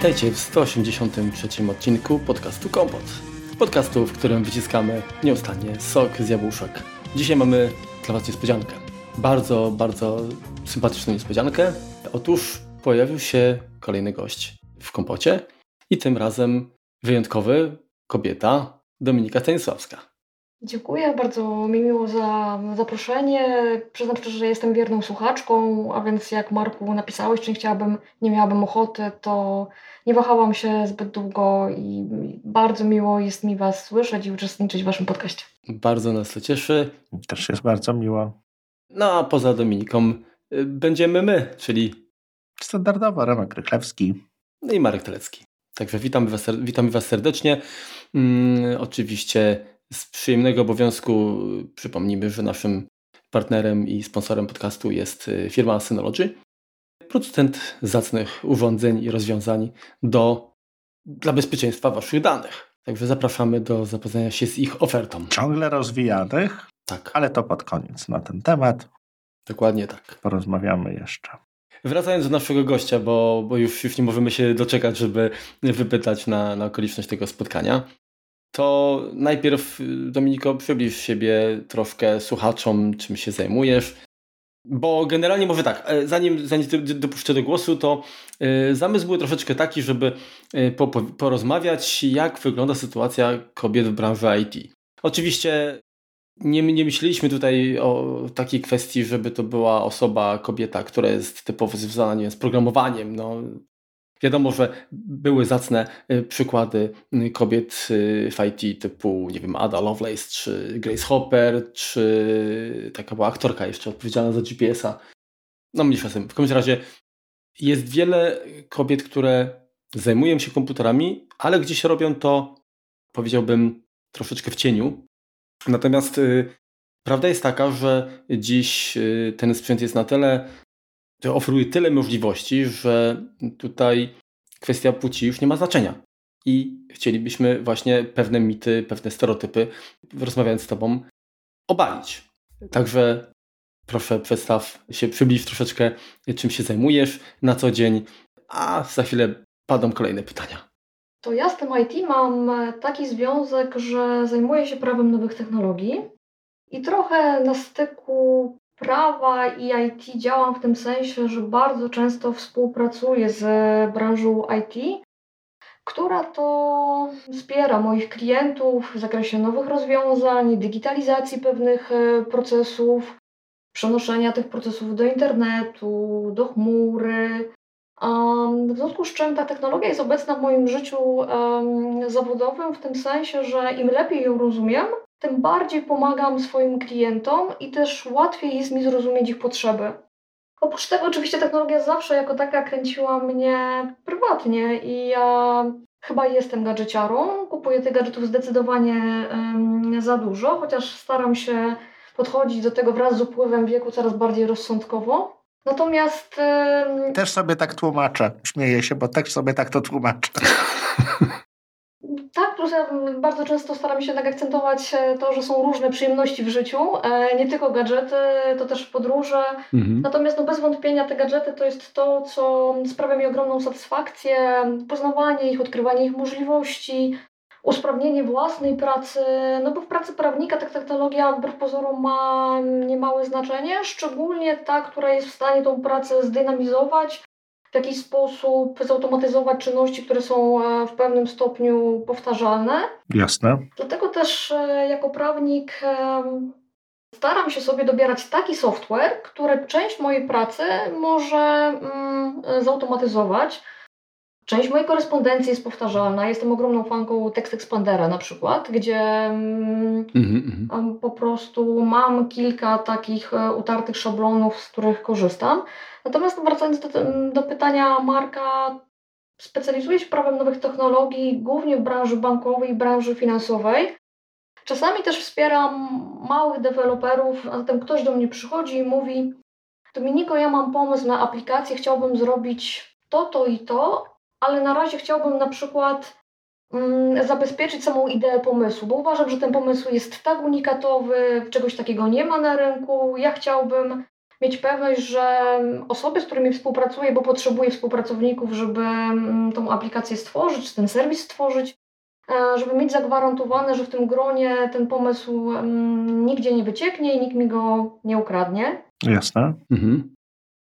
Witajcie w 183 odcinku podcastu Kompot. Podcastu, w którym wyciskamy nieustannie sok z jabłuszek. Dzisiaj mamy dla Was niespodziankę. Bardzo, bardzo sympatyczną niespodziankę. Otóż pojawił się kolejny gość w Kompocie i tym razem wyjątkowy kobieta Dominika Stanisławska. Dziękuję, bardzo mi miło za zaproszenie. Przyznam szczerze, że jestem wierną słuchaczką, a więc jak Marku napisałeś, czy nie chciałabym, nie miałabym ochoty, to nie wahałam się zbyt długo i bardzo miło jest mi Was słyszeć i uczestniczyć w Waszym podcaście. Bardzo nas to cieszy. Też jest bardzo miło. No a poza Dominiką y, będziemy my, czyli standardowo Remek Rychlewski no i Marek Telecki. Także witamy Was, witamy was serdecznie. Hmm, oczywiście z przyjemnego obowiązku przypomnijmy, że naszym partnerem i sponsorem podcastu jest y, firma Synology, producent zacnych urządzeń i rozwiązań do, dla bezpieczeństwa Waszych danych. Także zapraszamy do zapoznania się z ich ofertą. Ciągle rozwijanych, tak. ale to pod koniec na ten temat. Dokładnie tak. Porozmawiamy jeszcze. Wracając do naszego gościa, bo, bo już, już nie możemy się doczekać, żeby wypytać na, na okoliczność tego spotkania to najpierw, y, Dominiko, przybliż siebie troszkę słuchaczom, czym się zajmujesz. Bo generalnie może tak, e, zanim, zanim dopuszczę do głosu, to y, zamysł był troszeczkę taki, żeby po, porozmawiać, jak wygląda sytuacja kobiet w branży IT. Oczywiście nie, nie myśleliśmy tutaj o takiej kwestii, żeby to była osoba, kobieta, która jest typowo związana nie wiem, z programowaniem. No, Wiadomo, że były zacne y, przykłady y, kobiet y, w IT typu, nie wiem, Ada Lovelace, czy Grace Hopper, czy taka była aktorka jeszcze odpowiedzialna za GPS-a. No mniejsza z tym. W każdym razie jest wiele kobiet, które zajmują się komputerami, ale gdzieś robią to, powiedziałbym, troszeczkę w cieniu. Natomiast y, prawda jest taka, że dziś y, ten sprzęt jest na tyle oferuje tyle możliwości, że tutaj kwestia płci już nie ma znaczenia. I chcielibyśmy właśnie pewne mity, pewne stereotypy, rozmawiając z Tobą, obalić. Także proszę przedstaw się, przybliż troszeczkę, czym się zajmujesz na co dzień, a za chwilę padą kolejne pytania. To ja z tym IT mam taki związek, że zajmuję się prawem nowych technologii i trochę na styku prawa i IT działam w tym sensie, że bardzo często współpracuję z branżą IT, która to wspiera moich klientów w zakresie nowych rozwiązań, digitalizacji pewnych e, procesów, przenoszenia tych procesów do internetu, do chmury. W związku z czym ta technologia jest obecna w moim życiu zawodowym w tym sensie, że im lepiej ją rozumiem, tym bardziej pomagam swoim klientom i też łatwiej jest mi zrozumieć ich potrzeby. Oprócz tego, oczywiście, technologia zawsze jako taka kręciła mnie prywatnie i ja chyba jestem gadżeciarą. Kupuję tych gadżetów zdecydowanie um, za dużo, chociaż staram się podchodzić do tego wraz z upływem wieku coraz bardziej rozsądkowo. Natomiast. Um... Też sobie tak tłumaczę. Śmieję się, bo też sobie tak to tłumaczę. Tak, plus ja bardzo często staram się jednak akcentować e, to, że są różne przyjemności w życiu, e, nie tylko gadżety, to też podróże. Mhm. Natomiast no, bez wątpienia te gadżety to jest to, co sprawia mi ogromną satysfakcję, poznawanie ich, odkrywanie ich możliwości, usprawnienie własnej pracy, no bo w pracy prawnika ta technologia wbrew pozorom ma niemałe znaczenie, szczególnie ta, która jest w stanie tą pracę zdynamizować, w jakiś sposób zautomatyzować czynności, które są e, w pewnym stopniu powtarzalne. Jasne. Dlatego też e, jako prawnik staram się sobie dobierać taki software, który część mojej pracy może mm, zautomatyzować. Część mojej korespondencji jest powtarzalna. Jestem ogromną fanką Text Expandera na przykład, gdzie mm -hmm. po prostu mam kilka takich e, utartych szablonów, z których korzystam. Natomiast wracając do, do pytania Marka, specjalizuję się prawem nowych technologii głównie w branży bankowej i branży finansowej. Czasami też wspieram małych deweloperów, a zatem ktoś do mnie przychodzi i mówi Dominiko, ja mam pomysł na aplikację, chciałbym zrobić to, to i to, ale na razie chciałbym na przykład mm, zabezpieczyć samą ideę pomysłu, bo uważam, że ten pomysł jest tak unikatowy, czegoś takiego nie ma na rynku. Ja chciałbym mieć pewność, że osoby, z którymi współpracuję, bo potrzebuję współpracowników, żeby mm, tą aplikację stworzyć, ten serwis stworzyć, e, żeby mieć zagwarantowane, że w tym gronie ten pomysł mm, nigdzie nie wycieknie i nikt mi go nie ukradnie. Jasne. Mhm.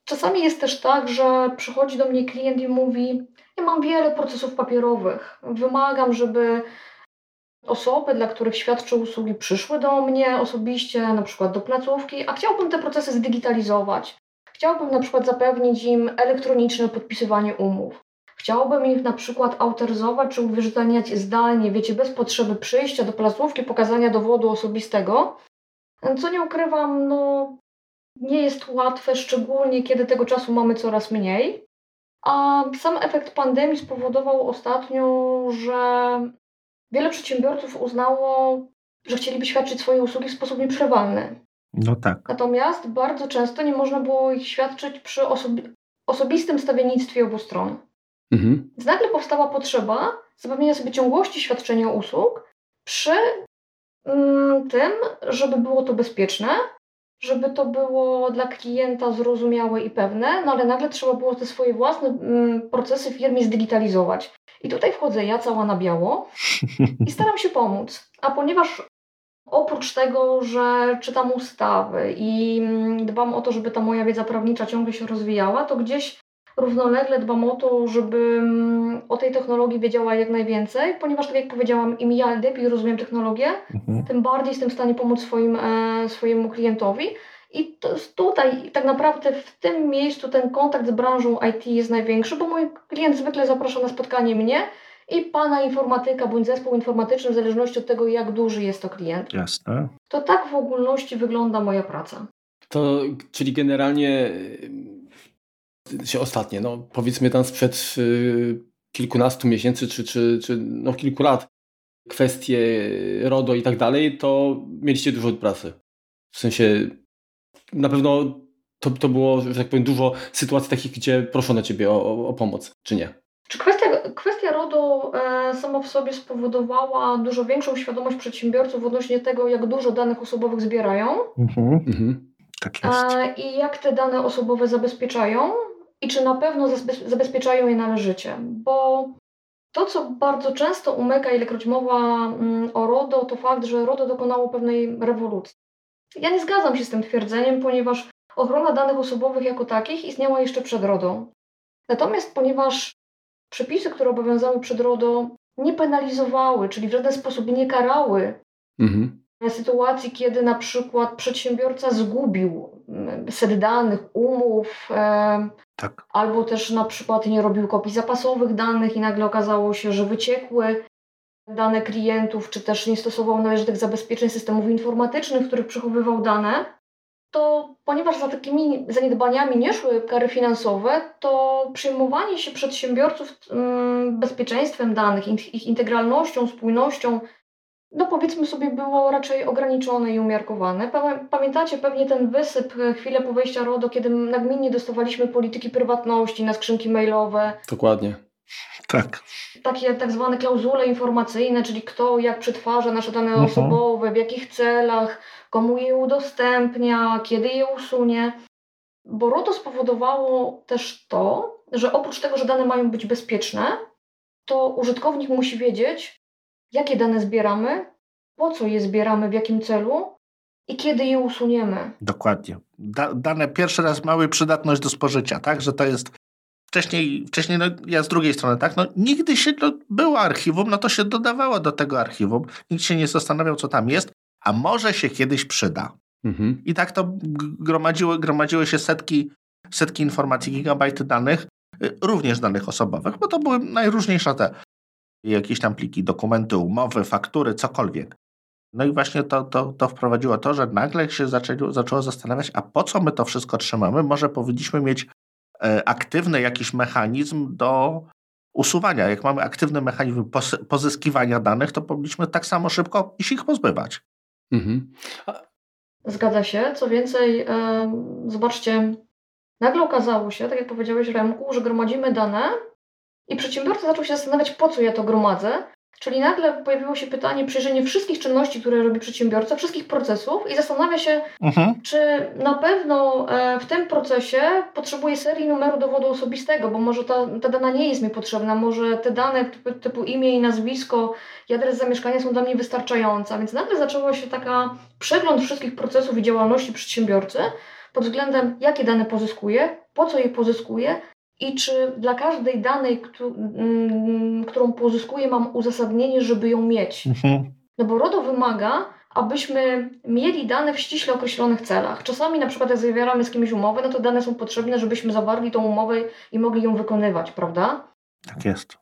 Czasami jest też tak, że przychodzi do mnie klient i mówi: Ja mam wiele procesów papierowych, wymagam, żeby osoby, dla których świadczę usługi, przyszły do mnie osobiście, na przykład do placówki, a chciałbym te procesy zdigitalizować. Chciałbym na przykład zapewnić im elektroniczne podpisywanie umów. Chciałbym ich na przykład autoryzować czy uwierzytelniać zdalnie, wiecie, bez potrzeby przyjścia do placówki, pokazania dowodu osobistego. Co nie ukrywam, no nie jest łatwe, szczególnie kiedy tego czasu mamy coraz mniej. A sam efekt pandemii spowodował ostatnio, że wiele przedsiębiorców uznało, że chcieliby świadczyć swoje usługi w sposób nieprzerwalny. No tak. Natomiast bardzo często nie można było ich świadczyć przy osobi- osobistym stawiennictwie obu stron. Mhm. Więc nagle powstała potrzeba zapewnienia sobie ciągłości świadczenia usług przy mm, tym, żeby było to bezpieczne, żeby to było dla klienta zrozumiałe i pewne, no ale nagle trzeba było te swoje własne mm, procesy w firmie zdigitalizować. I tutaj wchodzę ja cała na biało i staram się pomóc. A ponieważ oprócz tego, że czytam ustawy i mm, dbam o to, żeby ta moja wiedza prawnicza ciągle się rozwijała, to gdzieś równolegle dbam o to, żeby mm, o tej technologii wiedziała jak najwięcej, ponieważ tak jak powiedziałam, im ja lepiej rozumiem technologię, mhm. tym bardziej jestem w stanie pomóc swoim, e, swojemu klientowi. I to tutaj tak naprawdę w tym miejscu ten kontakt z branżą IT jest największy, bo mój klient zwykle zaprasza na spotkanie mnie i pana informatyka bądź zespół informatyczny, w zależności od tego, jak duży jest to klient. Jasne. To tak w ogólności wygląda moja praca. To, czyli generalnie się ostatnie, no powiedzmy tam sprzed y, kilkunastu miesięcy czy, czy, czy no kilku lat, kwestie RODO i tak dalej, to mieliście dużo pracy. W sensie na pewno to, to było, że tak powiem, dużo sytuacji takich, gdzie proszono Ciebie o, o pomoc, czy nie? Czy kwestia, kwestia RODO e, sama w sobie spowodowała dużo większą świadomość przedsiębiorców odnośnie tego, jak dużo danych osobowych zbierają mhm. Mhm. Tak jest. E, i jak te dane osobowe zabezpieczają i czy na pewno zabezpieczają je należycie. Bo to, co bardzo często umyka, ilekroć mowa mm, o RODO, to fakt, że RODO dokonało pewnej rewolucji. Ja nie zgadzam się z tym twierdzeniem, ponieważ ochrona danych osobowych jako takich istniała jeszcze przed RODO. Natomiast ponieważ przepisy, które obowiązały przed RODO, nie penalizowały, czyli w żaden sposób nie karały mhm. sytuacji, kiedy na przykład przedsiębiorca zgubił mm, set danych, umów, e, tak. albo też na przykład nie robił kopii zapasowych danych i nagle okazało się, że wyciekły dane klientów, czy też nie stosował należytych zabezpieczeń systemów informatycznych, w których przechowywał dane, to ponieważ za takimi zaniedbaniami nie szły kary finansowe, to przejmowanie się przedsiębiorców mm, bezpieczeństwem danych, ich integralnością, spójnością, no powiedzmy sobie, było raczej ograniczone i umiarkowane. Pamiętacie pewnie ten wysyp e, chwilę po wejściu RODO, kiedy nagminnie dostawaliśmy polityki prywatności na skrzynki mailowe. Dokładnie. Tak. Takie tak zwane klauzule informacyjne, czyli kto jak przetwarza nasze dane mhm. osobowe, w jakich celach, komu je udostępnia, kiedy je usunie. Bo RODO spowodowało też to, że oprócz tego, że dane mają być bezpieczne, to użytkownik musi wiedzieć, jakie dane zbieramy, po co je zbieramy, w jakim celu i kiedy je usuniemy. Dokładnie. Da, dane pierwszy raz mały przydatność do spożycia, tak? Że to jest wcześniej, wcześniej no, ja z drugiej strony, tak? No, nigdy się no, było archiwum, no to się dodawało do tego archiwum. Nikt się nie zastanawiał, co tam jest, a może się kiedyś przyda. Mhm. I tak to gromadziły, gromadziły się setki, setki informacji, gigabajty danych, y, również danych osobowych, bo to były najróżniejsze te jakieś tam pliki, dokumenty, umowy, faktury, cokolwiek. No i właśnie to, to, to wprowadziło to, że nagle się zaczęło, zaczęło zastanawiać, a po co my to wszystko trzymamy? Może powinniśmy mieć aktywny jakiś mechanizm do usuwania. Jak mamy aktywny mechanizm pozyskiwania danych, to powinniśmy tak samo szybko się ich pozbywać. Mhm. Zgadza się. Co więcej, zobaczcie, nagle okazało się, tak jak powiedziałeś Remku, że gromadzimy dane i przedsiębiorca zaczął się zastanawiać, po co ja to gromadzę, Czyli nagle pojawiło się pytanie, przejrzenie wszystkich czynności, które robi przedsiębiorca, wszystkich procesów i zastanawia się, mhm. czy na pewno e, w tym procesie potrzebuje serii numeru dowodu osobistego, bo może ta, ta dana nie jest mi potrzebna, może te dane typu, typu imię i nazwisko i adres zamieszkania są dla mnie wystarczające. Więc nagle zaczęła się taka przegląd wszystkich procesów i działalności przedsiębiorcy pod względem, jakie dane pozyskuje, po co je pozyskuje i czy dla każdej danej, mm, którą pozyskuję, mam uzasadnienie, żeby ją mieć. Mhm. No bo RODO wymaga, abyśmy mieli dane w ściśle określonych celach. Czasami na przykład jak zawieramy z kimś umowę, no to dane są potrzebne, żebyśmy zawarli tą umowę i mogli ją wykonywać, prawda? Tak jest.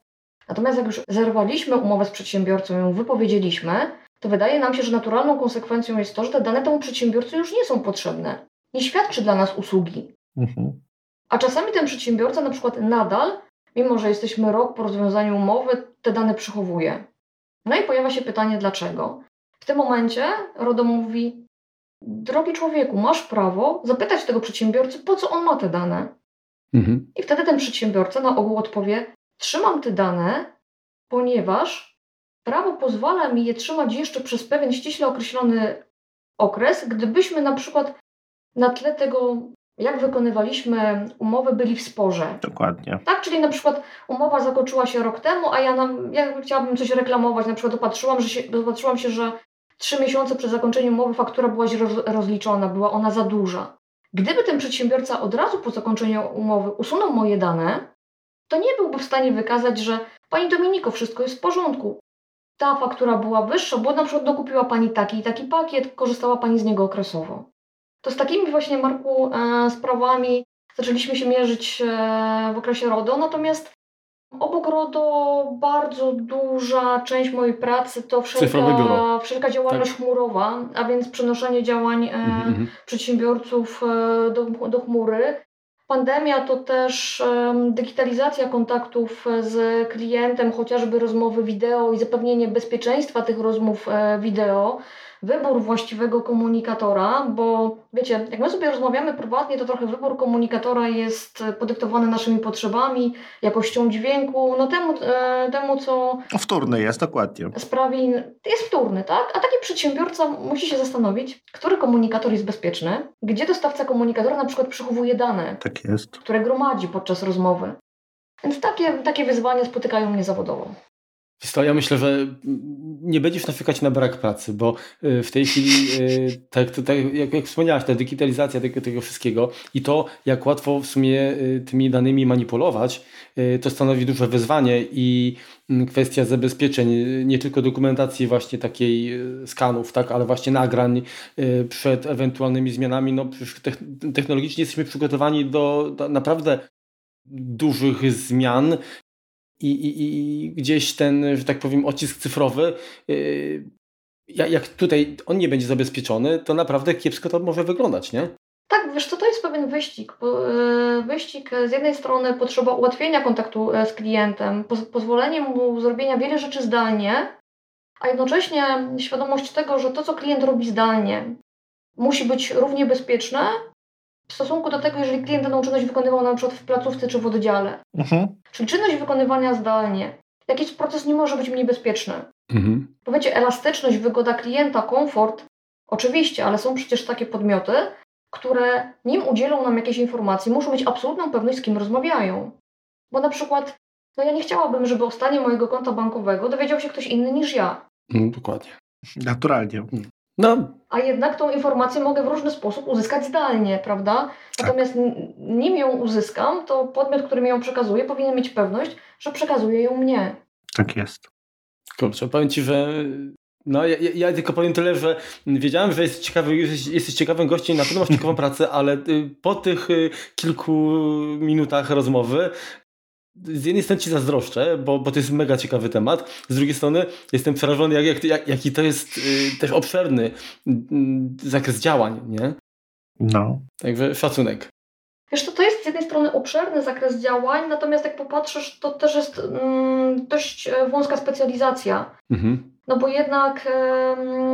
Natomiast jak już zerwaliśmy umowę z przedsiębiorcą, ją wypowiedzieliśmy, to wydaje nam się, że naturalną konsekwencją jest to, że te dane temu przedsiębiorcy już nie są potrzebne. Nie świadczy dla nas usługi. Mhm. A czasami ten przedsiębiorca na przykład nadal, mimo że jesteśmy rok po rozwiązaniu umowy, te dane przechowuje. No i pojawia się pytanie dlaczego. W tym momencie RODO mówi, drogi człowieku, masz prawo zapytać tego przedsiębiorcy, po co on ma te dane. Mhm. I wtedy ten przedsiębiorca na ogół odpowie, trzymam te dane, ponieważ prawo pozwala mi je trzymać jeszcze przez pewien ściśle określony okres, gdybyśmy na przykład na tle tego jak wykonywaliśmy umowy, byli w sporze. Dokładnie. Tak, czyli na przykład umowa zakończyła się rok temu, a ja, nam, ja chciałabym coś reklamować, na przykład dopatrzyłam, że się, dopatrzyłam się, że trzy miesiące przed zakończeniem umowy faktura była roz, rozliczona, była ona za duża. Gdyby ten przedsiębiorca od razu po zakończeniu umowy usunął moje dane, to nie byłby w stanie wykazać, że Pani Dominiko, wszystko jest w porządku. Ta faktura była wyższa, bo na przykład dokupiła Pani taki i taki pakiet, korzystała Pani z niego okresowo. To z takimi właśnie, Marku, e, sprawami zaczęliśmy się mierzyć e, w okresie RODO, natomiast obok RODO bardzo duża część mojej pracy to wszelka, wszelka działalność tak. chmurowa, a więc przenoszenie działań mm-hmm. przedsiębiorców do, do chmury. Pandemia to też digitalizacja kontaktów z klientem, chociażby rozmowy wideo i zapewnienie bezpieczeństwa tych rozmów wideo wybór właściwego komunikatora, bo wiecie, jak my sobie rozmawiamy prywatnie, to trochę wybór komunikatora jest podyktowany naszymi potrzebami, jakością dźwięku, no temu, e, temu co... Wtórny jest, dokładnie. Sprawi, jest wtórny, tak? A taki przedsiębiorca musi się zastanowić, który komunikator jest bezpieczny, gdzie dostawca komunikatora na przykład przechowuje dane, tak które gromadzi podczas rozmowy. Więc takie, takie wyzwania spotykają mnie zawodowo. Ja myślę, że nie będziesz nafikać na brak pracy, bo y, w tej chwili, y, tak, tak jak, jak wspomniałaś, ta digitalizacja tego, tego wszystkiego i to, jak łatwo w sumie y, tymi danymi manipulować, to stanowi duże wyzwanie i mm, kwestia zabezpieczeń, nie tylko dokumentacji właśnie takiej skanów, tak, ale właśnie nagrań przed ewentualnymi zmianami. No, technologicznie jesteśmy przygotowani do, do naprawdę dużych zmian i, i, i gdzieś ten, że tak powiem, odcisk cyfrowy, yy, jak tutaj on nie będzie zabezpieczony, to naprawdę kiepsko to może wyglądać, nie? Tak, wiesz co, to jest pewien wyścig. Yy, wyścig z jednej strony potrzeba ułatwienia kontaktu z klientem, pozwolenie mu zrobienia wiele rzeczy zdalnie, a jednocześnie świadomość tego, że to, co klient robi zdalnie, musi być równie bezpieczne, w stosunku do tego, jeżeli klient daną czynność wykonywał na przykład w placówce czy w oddziale. Mhm. Czyli czynność wykonywania zdalnie. Jakiś proces nie może być mniej bezpieczny. Mhm. Powiecie, elastyczność, wygoda klienta, komfort, oczywiście, ale są przecież takie podmioty, które nim udzielą nam jakiejś informacji, muszą mieć absolutną pewność, z kim rozmawiają. Bo na przykład, no ja nie chciałabym, żeby o stanie mojego konta bankowego dowiedział się ktoś inny niż ja. No, dokładnie. Naturalnie. No. A jednak tą informację mogę w różny sposób uzyskać zdalnie, prawda? Tak. Natomiast nim ją uzyskam, to podmiot, który mi ją przekazuje, powinien mieć pewność, że przekazuje ją mnie. Tak jest. Kurczę, powiem Ci, że no, ja, ja, tylko powiem tyle, że wiedziałem, że jesteś, ciekawy, jesteś, jesteś ciekawym gościem, na pewno masz ciekawą pracę, ale y, po tych y, kilku minutach rozmowy z jednej strony ci zazdroszczę, bo, bo to jest mega ciekawy temat, z drugiej strony jestem przerażony, jak, jak, jak, jaki to jest y, też obszerny y, zakres działań, nie? No. Także szacunek. Wiesz, to, to jest z jednej strony obszerny zakres działań, natomiast jak popatrzysz, to też jest mm, dość e, wąska specjalizacja. Mhm. No bo jednak,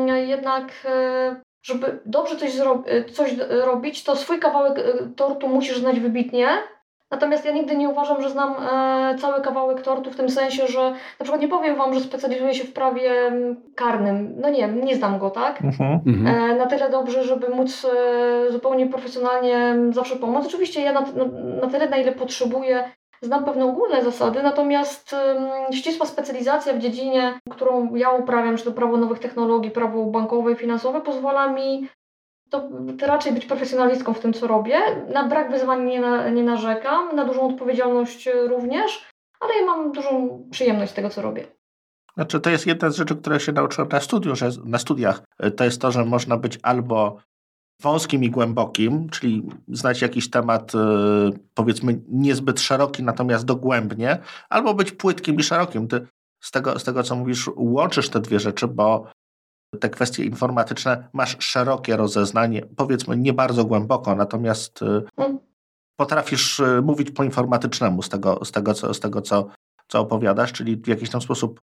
e, jednak e, żeby dobrze coś, zro coś robić, to swój kawałek tortu musisz znać wybitnie, Natomiast ja nigdy nie uważam, że znam e, cały kawałek tortu w tym sensie, że na przykład nie powiem Wam, że specjalizuję się w prawie karnym. No nie, nie znam go, tak? Mhm. Mhm. E, na tyle dobrze, żeby móc e, zupełnie profesjonalnie zawsze pomóc. Oczywiście ja na, na, na tyle, na ile potrzebuję, znam pewne ogólne zasady, natomiast um, ścisła specjalizacja w dziedzinie, którą ja uprawiam, czy to prawo nowych technologii, prawo bankowe i finansowe, pozwala mi to, to raczej być profesjonalistką w tym, co robię. Na brak wyzwań nie, na, nie narzekam, na dużą odpowiedzialność również, ale ja mam dużą przyjemność z tego, co robię. Znaczy, to jest jedna z rzeczy, które się nauczyłem na, studiu, że, na studiach. To jest to, że można być albo wąskim i głębokim, czyli znać jakiś temat, y, powiedzmy, niezbyt szeroki, natomiast dogłębnie, albo być płytkim i szerokim. Ty z tego, z tego co mówisz, łączysz te dwie rzeczy, bo te kwestie informatyczne masz szerokie rozeznanie, powiedzmy nie bardzo głęboko, natomiast y, Mm. potrafisz y, mówić po informatycznemu z tego, z tego, co, z tego co, co opowiadasz, czyli w jakiś tam sposób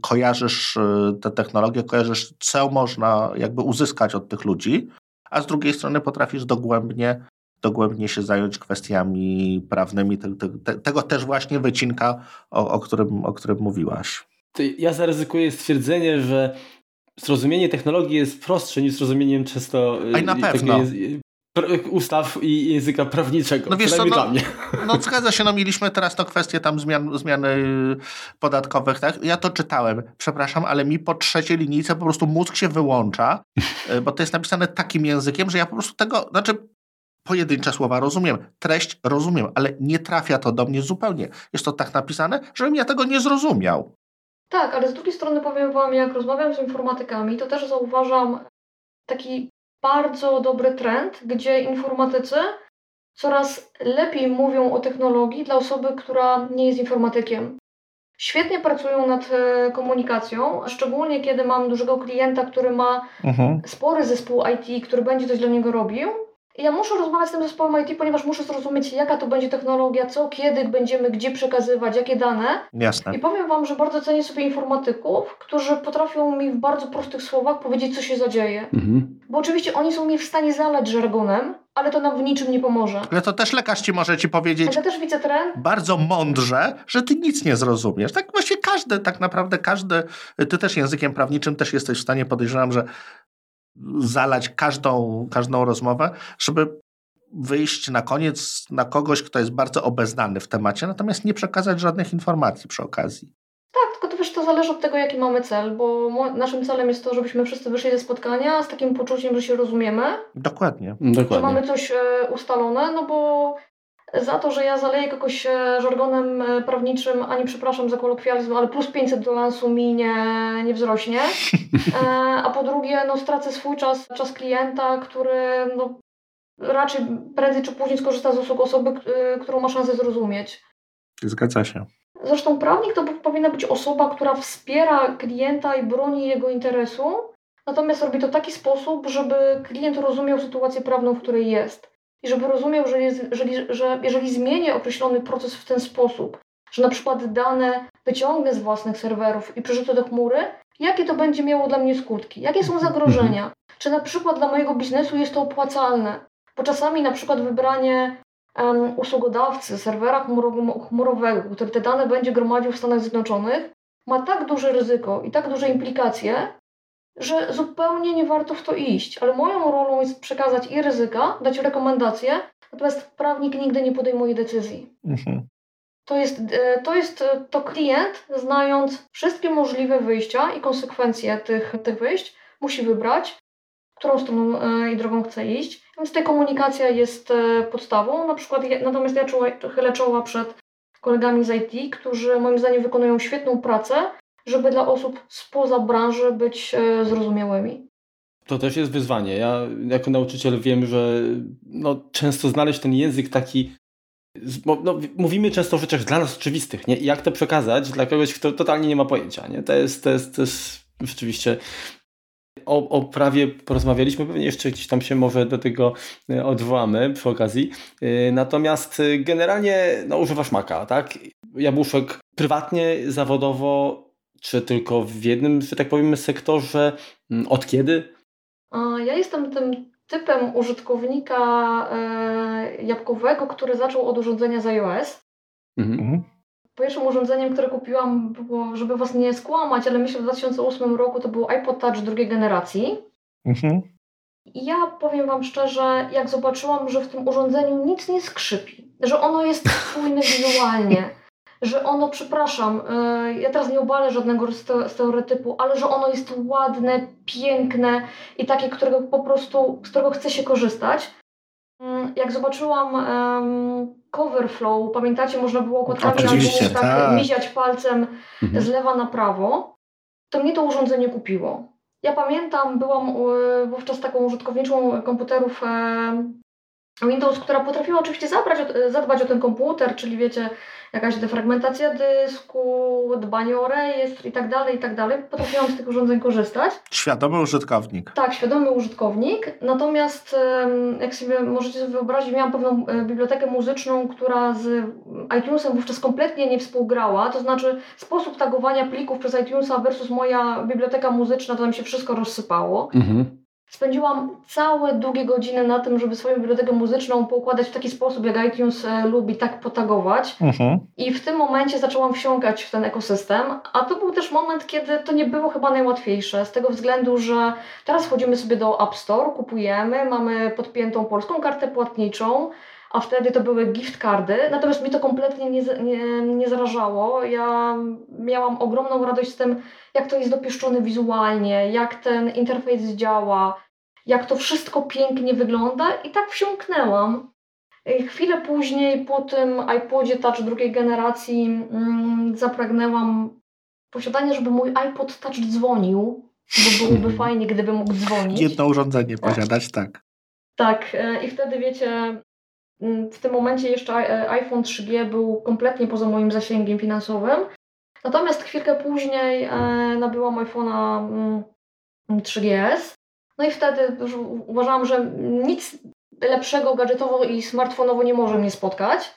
kojarzysz te technologie, kojarzysz, co można jakby uzyskać od tych ludzi, a z drugiej strony potrafisz dogłębnie, dogłębnie się zająć kwestiami prawnymi. Te, te, tego też właśnie wycinka, o, o, którym, o którym mówiłaś. Ja zaryzykuję stwierdzenie, że zrozumienie technologii jest prostsze niż zrozumieniem często A i na pewno. ustaw i języka prawniczego. No wiesz co, no, no zgadza się, no mieliśmy teraz to kwestię tam zmian, zmiany podatkowych, tak? Ja to czytałem, przepraszam, ale mi po trzeciej linijce po prostu mózg się wyłącza, bo to jest napisane takim językiem, że ja po prostu tego, znaczy pojedyncze słowa rozumiem, treść rozumiem, ale nie trafia to do mnie zupełnie. Jest to tak napisane, żebym ja tego nie zrozumiał. Tak, ale z drugiej strony powiem Wam, jak rozmawiam z informatykami, to też zauważam taki bardzo dobry trend, gdzie informatycy coraz lepiej mówią o technologii dla osoby, która nie jest informatykiem. Świetnie pracują nad e, komunikacją, szczególnie kiedy mam dużego klienta, który ma Mhm. spory zespół IT, który będzie coś dla niego robił. Ja muszę rozmawiać z tym zespołem IT, ponieważ muszę zrozumieć, jaka to będzie technologia, co, kiedy będziemy, gdzie przekazywać, jakie dane. Jasne. I powiem Wam, że bardzo cenię sobie informatyków, którzy potrafią mi w bardzo prostych słowach powiedzieć, co się zadzieje. Mhm. Bo oczywiście oni są mi w stanie zalać żargonem, ale to nam w niczym nie pomoże. Ale to też lekarz ci może ci powiedzieć Ja też widzę trend. bardzo mądrze, że ty nic nie zrozumiesz. Tak właśnie każdy, tak naprawdę każdy, ty też językiem prawniczym też jesteś w stanie, podejrzewam, że zalać każdą, każdą rozmowę, żeby wyjść na koniec na kogoś, kto jest bardzo obeznany w temacie, natomiast nie przekazać żadnych informacji przy okazji. Tak, tylko to wiesz, to zależy od tego, jaki mamy cel, bo naszym celem jest to, żebyśmy wszyscy wyszli ze spotkania z takim poczuciem, że się rozumiemy, Dokładnie. że Dokładnie. mamy coś e, ustalone, no bo za to, że ja zaleję kogoś e, żargonem e, prawniczym, a nie przepraszam za kolokwializm, ale plus 500 do lansu mi nie, nie wzrośnie. E, a po drugie, no stracę swój czas, czas klienta, który no, raczej prędzej czy później skorzysta z usług osoby, którą ma szansę zrozumieć. Zgadza się. Zresztą prawnik to powinna być osoba, która wspiera klienta i broni jego interesu, natomiast robi to w taki sposób, żeby klient rozumiał sytuację prawną, w której jest. I żeby rozumiał, że, jest, jeżeli, że jeżeli zmienię określony proces w ten sposób, że na przykład dane wyciągnę z własnych serwerów i przerzucę do chmury, jakie to będzie miało dla mnie skutki, jakie są zagrożenia, czy na przykład dla mojego biznesu jest to opłacalne, bo czasami na przykład wybranie um, usługodawcy serwera chmurowego, który te dane będzie gromadził w Stanach Zjednoczonych, ma tak duże ryzyko i tak duże implikacje, że zupełnie nie warto w to iść. Ale moją rolą jest przekazać i ryzyka, dać rekomendacje, natomiast prawnik nigdy nie podejmuje decyzji. Mhm. To jest, e, to jest e, to klient, znając wszystkie możliwe wyjścia i konsekwencje tych, tych wyjść, musi wybrać, którą stroną e, i drogą chce iść. Więc tutaj komunikacja jest podstawą. Na przykład, natomiast ja czuła, chylę czoła przed kolegami z IT, którzy moim zdaniem wykonują świetną pracę, żeby dla osób spoza branży być e, zrozumiałymi. To też jest wyzwanie. Ja jako nauczyciel wiem, że no, często znaleźć ten język taki. No, mówimy często o rzeczach dla nas oczywistych, nie? I jak to przekazać dla kogoś, kto totalnie nie ma pojęcia, nie? To jest, to jest, to jest rzeczywiście. O, o prawie porozmawialiśmy, pewnie jeszcze gdzieś tam się może do tego e, odwołamy przy okazji. E, Natomiast generalnie no, używasz Maca, tak? Jabłuszek prywatnie, zawodowo, czy tylko w jednym, że tak powiem, sektorze? Mm, Od kiedy? Ja jestem tym typem użytkownika e, jabłkowego, który zaczął od urządzenia z iOS. Mhm. mhm. Pierwszym urządzeniem, które kupiłam, było, żeby Was nie skłamać, ale myślę w 2008 roku to był iPod Touch drugiej generacji. Mhm. I ja powiem Wam szczerze, jak zobaczyłam, że w tym urządzeniu nic nie skrzypi, że ono jest spójne wizualnie, że ono, przepraszam, e, ja teraz nie obalę żadnego stereotypu, ale że ono jest ładne, piękne i takie, którego po prostu, z którego chce się korzystać. Mm, jak zobaczyłam um, cover flow, pamiętacie, można było okładkami albumów tak, tak miziać palcem mhm. z lewa na prawo, to mnie to urządzenie kupiło. Ja pamiętam, byłam e, wówczas taką użytkowniczą komputerów Windows, która potrafiła oczywiście zabrać, zadbać o ten komputer, czyli wiecie, jakaś defragmentacja dysku, dbanie o rejestr i tak dalej, i tak dalej. Potrafiłam z tych urządzeń korzystać. Świadomy użytkownik. Tak, świadomy użytkownik. Natomiast jak sobie możecie sobie wyobrazić, miałam pewną e, bibliotekę muzyczną, która z iTunesem wówczas kompletnie nie współgrała. To znaczy sposób tagowania plików przez iTunesa versus moja biblioteka muzyczna, to nam się wszystko rozsypało. Mhm. Spędziłam całe długie godziny na tym, żeby swoją bibliotekę muzyczną poukładać w taki sposób, jak iTunes e, lubi, tak potagować. Mhm. I w tym momencie zaczęłam wsiąkać w ten ekosystem, a to był też moment, kiedy to nie było chyba najłatwiejsze, z tego względu, że teraz wchodzimy sobie do App Store, kupujemy, mamy podpiętą polską kartę płatniczą, a wtedy to były gift cardy, natomiast mi to kompletnie nie, nie, nie zarażało. Ja miałam ogromną radość z tym, jak to jest dopieszczone wizualnie, jak ten interfejs działa, jak to wszystko pięknie wygląda i tak wsiąknęłam. Chwilę później po tym iPodzie Touch drugiej generacji mm, zapragnęłam posiadania, żeby mój iPod Touch dzwonił, bo byłoby fajnie, gdyby mógł dzwonić. Jedno urządzenie posiadać, tak. Tak, e, i wtedy wiecie, w tym momencie jeszcze e, iPhone 3G był kompletnie poza moim zasięgiem finansowym. Natomiast chwilkę później e, nabyłam iPhone'a 3GS. Mm, no i wtedy już uważałam, że nic lepszego gadżetowo i smartfonowo nie może mnie spotkać.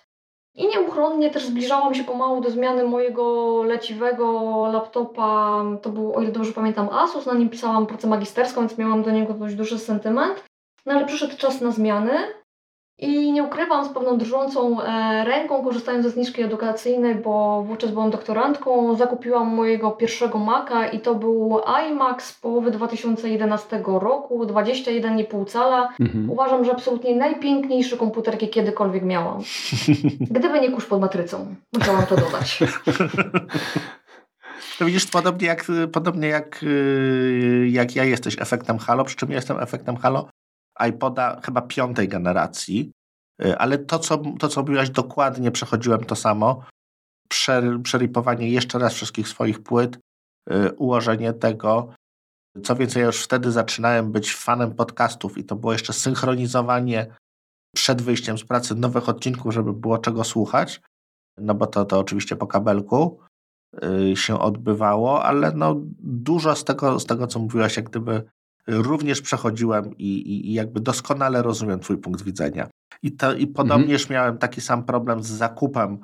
I nieuchronnie też zbliżałam się pomału do zmiany mojego leciwego laptopa. To był, o ile dobrze pamiętam, Asus. Na nim pisałam pracę magisterską, więc miałam do niego dość duży sentyment. No ale przyszedł czas na zmiany. I nie ukrywam z pewną drżącą e, ręką, korzystając ze zniżki edukacyjnej, bo wówczas byłam doktorantką, zakupiłam mojego pierwszego Maca i to był iMac z połowy 2011 roku, 21,5 cala. Mhm. Uważam, że absolutnie najpiękniejszy komputer, jaki kiedykolwiek miałam. Gdyby nie kurz pod matrycą, musiałam to dodać. To widzisz, podobnie jak, podobnie jak, y, jak ja jesteś efektem Halo, przy czym ja jestem efektem Halo iPoda chyba piątej generacji, y, ale to, co, to, co mówiłaś dokładnie, przechodziłem to samo. Przeripowanie jeszcze raz wszystkich swoich płyt, y, ułożenie tego. Co więcej, ja już wtedy zaczynałem być fanem podcastów i to było jeszcze synchronizowanie przed wyjściem z pracy nowych odcinków, żeby było czego słuchać, no bo to, to oczywiście po kabelku y, się odbywało, ale no dużo z tego, z tego, co mówiłaś, jak gdyby również przechodziłem i, i, jakby doskonale rozumiem Twój punkt widzenia. I, to, i podobnież mhm. miałem taki sam problem z zakupem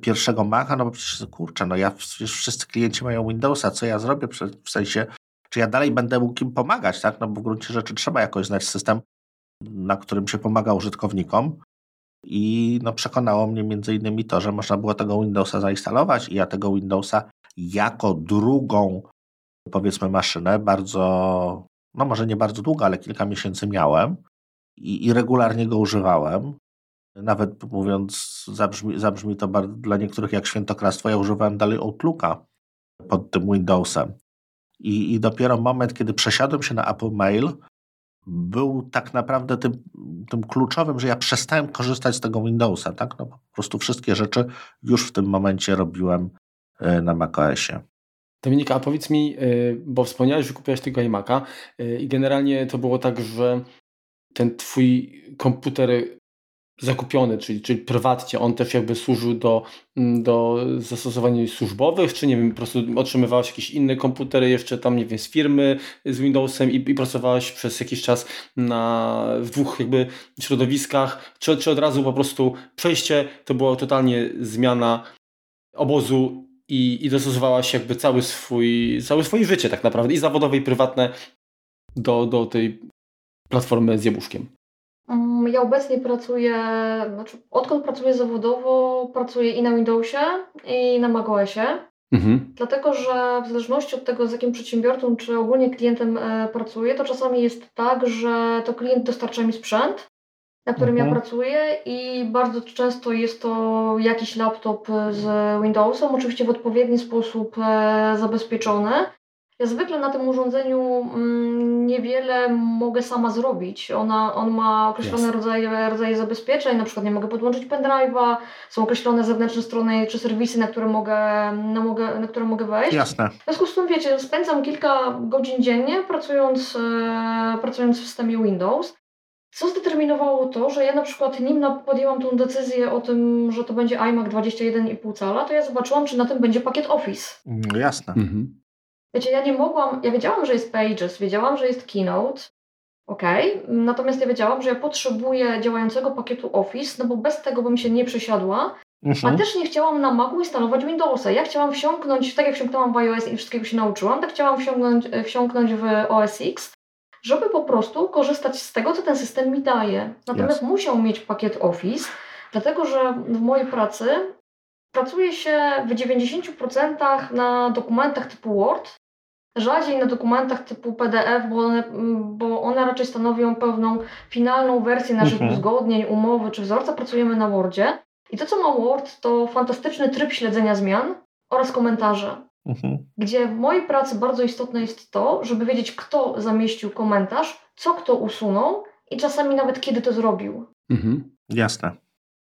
pierwszego Maca, no bo przecież kurczę, no ja przecież wszyscy klienci mają Windowsa, co ja zrobię w sensie, czy ja dalej będę mógł im pomagać, tak? No bo w gruncie rzeczy trzeba jakoś znać system, na którym się pomaga użytkownikom. I no przekonało mnie między innymi to, że można było tego Windowsa zainstalować i ja tego Windowsa jako drugą powiedzmy maszynę bardzo no może nie bardzo długo, ale kilka miesięcy miałem i, i regularnie go używałem. Nawet mówiąc, zabrzmi, zabrzmi to bardzo, dla niektórych jak świętokradztwo, ja używałem dalej Outlooka pod tym Windowsem. I, I dopiero moment, kiedy przesiadłem się na Apple Mail, był tak naprawdę tym, tym kluczowym, że ja przestałem korzystać z tego Windowsa. Tak? No, po prostu wszystkie rzeczy już w tym momencie robiłem e, na macOSie. Dominika, a powiedz mi, y, bo wspomniałeś, że kupiłeś tego iMac'a y, i generalnie to było tak, że ten twój komputer zakupiony, czyli, czyli prywatnie, on też jakby służył do, mm, do zastosowań służbowych, czy nie wiem, po prostu otrzymywałeś jakieś inne komputery jeszcze tam, nie wiem, z firmy z Windowsem i, i pracowałeś przez jakiś czas na, w dwóch jakby środowiskach, czy, czy od razu po prostu przejście to była totalnie zmiana obozu i, i dostosowałaś jakby cały swój, całe swoje życie tak naprawdę i zawodowe i prywatne do, do tej platformy z jabłuszkiem? Mm, ja obecnie pracuję, znaczy odkąd pracuję zawodowo, pracuję i na Windowsie, i na macOSie. Mhm. Dlatego, że w zależności od tego, z jakim przedsiębiorcą czy ogólnie klientem e, pracuję, to czasami jest tak, że to klient dostarcza mi sprzęt, na którym mhm. ja pracuję i bardzo często jest to jakiś laptop z Windowsem, oczywiście w odpowiedni sposób e, zabezpieczony. Ja zwykle na tym urządzeniu mm, niewiele mogę sama zrobić. Ona, on ma określone rodzaje, rodzaje zabezpieczeń, na przykład nie mogę podłączyć pendrive'a, są określone zewnętrzne strony czy serwisy, na które mogę, na, mogę, na które mogę wejść. Jasne. W związku z tym, wiecie, spędzam kilka godzin dziennie pracując, e, pracując w systemie Windows. Co zdeterminowało to, że ja na przykład nim podjęłam tą decyzję o tym, że to będzie iMac 21,5 cala, to ja zobaczyłam, czy na tym będzie pakiet Office. No jasne. Mhm. Wiecie, ja nie mogłam, ja wiedziałam, że jest Pages, wiedziałam, że jest Keynote, ok, natomiast ja wiedziałam, że ja potrzebuję działającego pakietu Office, no bo bez tego bym się nie przesiadła, mhm. a też nie chciałam na Macu instalować Windowsa. Ja chciałam wsiąknąć, tak jak wsiąknęłam w iOS i wszystkiego się nauczyłam, tak chciałam wsiąknąć, wsiąknąć w OS X, żeby po prostu korzystać z tego, co ten system mi daje. Natomiast yes. musiał mieć pakiet Office, dlatego że w mojej pracy pracuje się w 90% na dokumentach typu Word, rzadziej na dokumentach typu PDF, bo one, bo one raczej stanowią pewną finalną wersję naszych mhm. uzgodnień, umowy czy wzorca. Pracujemy na Wordzie. I to, co ma Word, to fantastyczny tryb śledzenia zmian oraz komentarze. Mhm. Gdzie w mojej pracy bardzo istotne jest to, żeby wiedzieć, kto zamieścił komentarz, co kto usunął i czasami nawet kiedy to zrobił. Mhm. Jasne.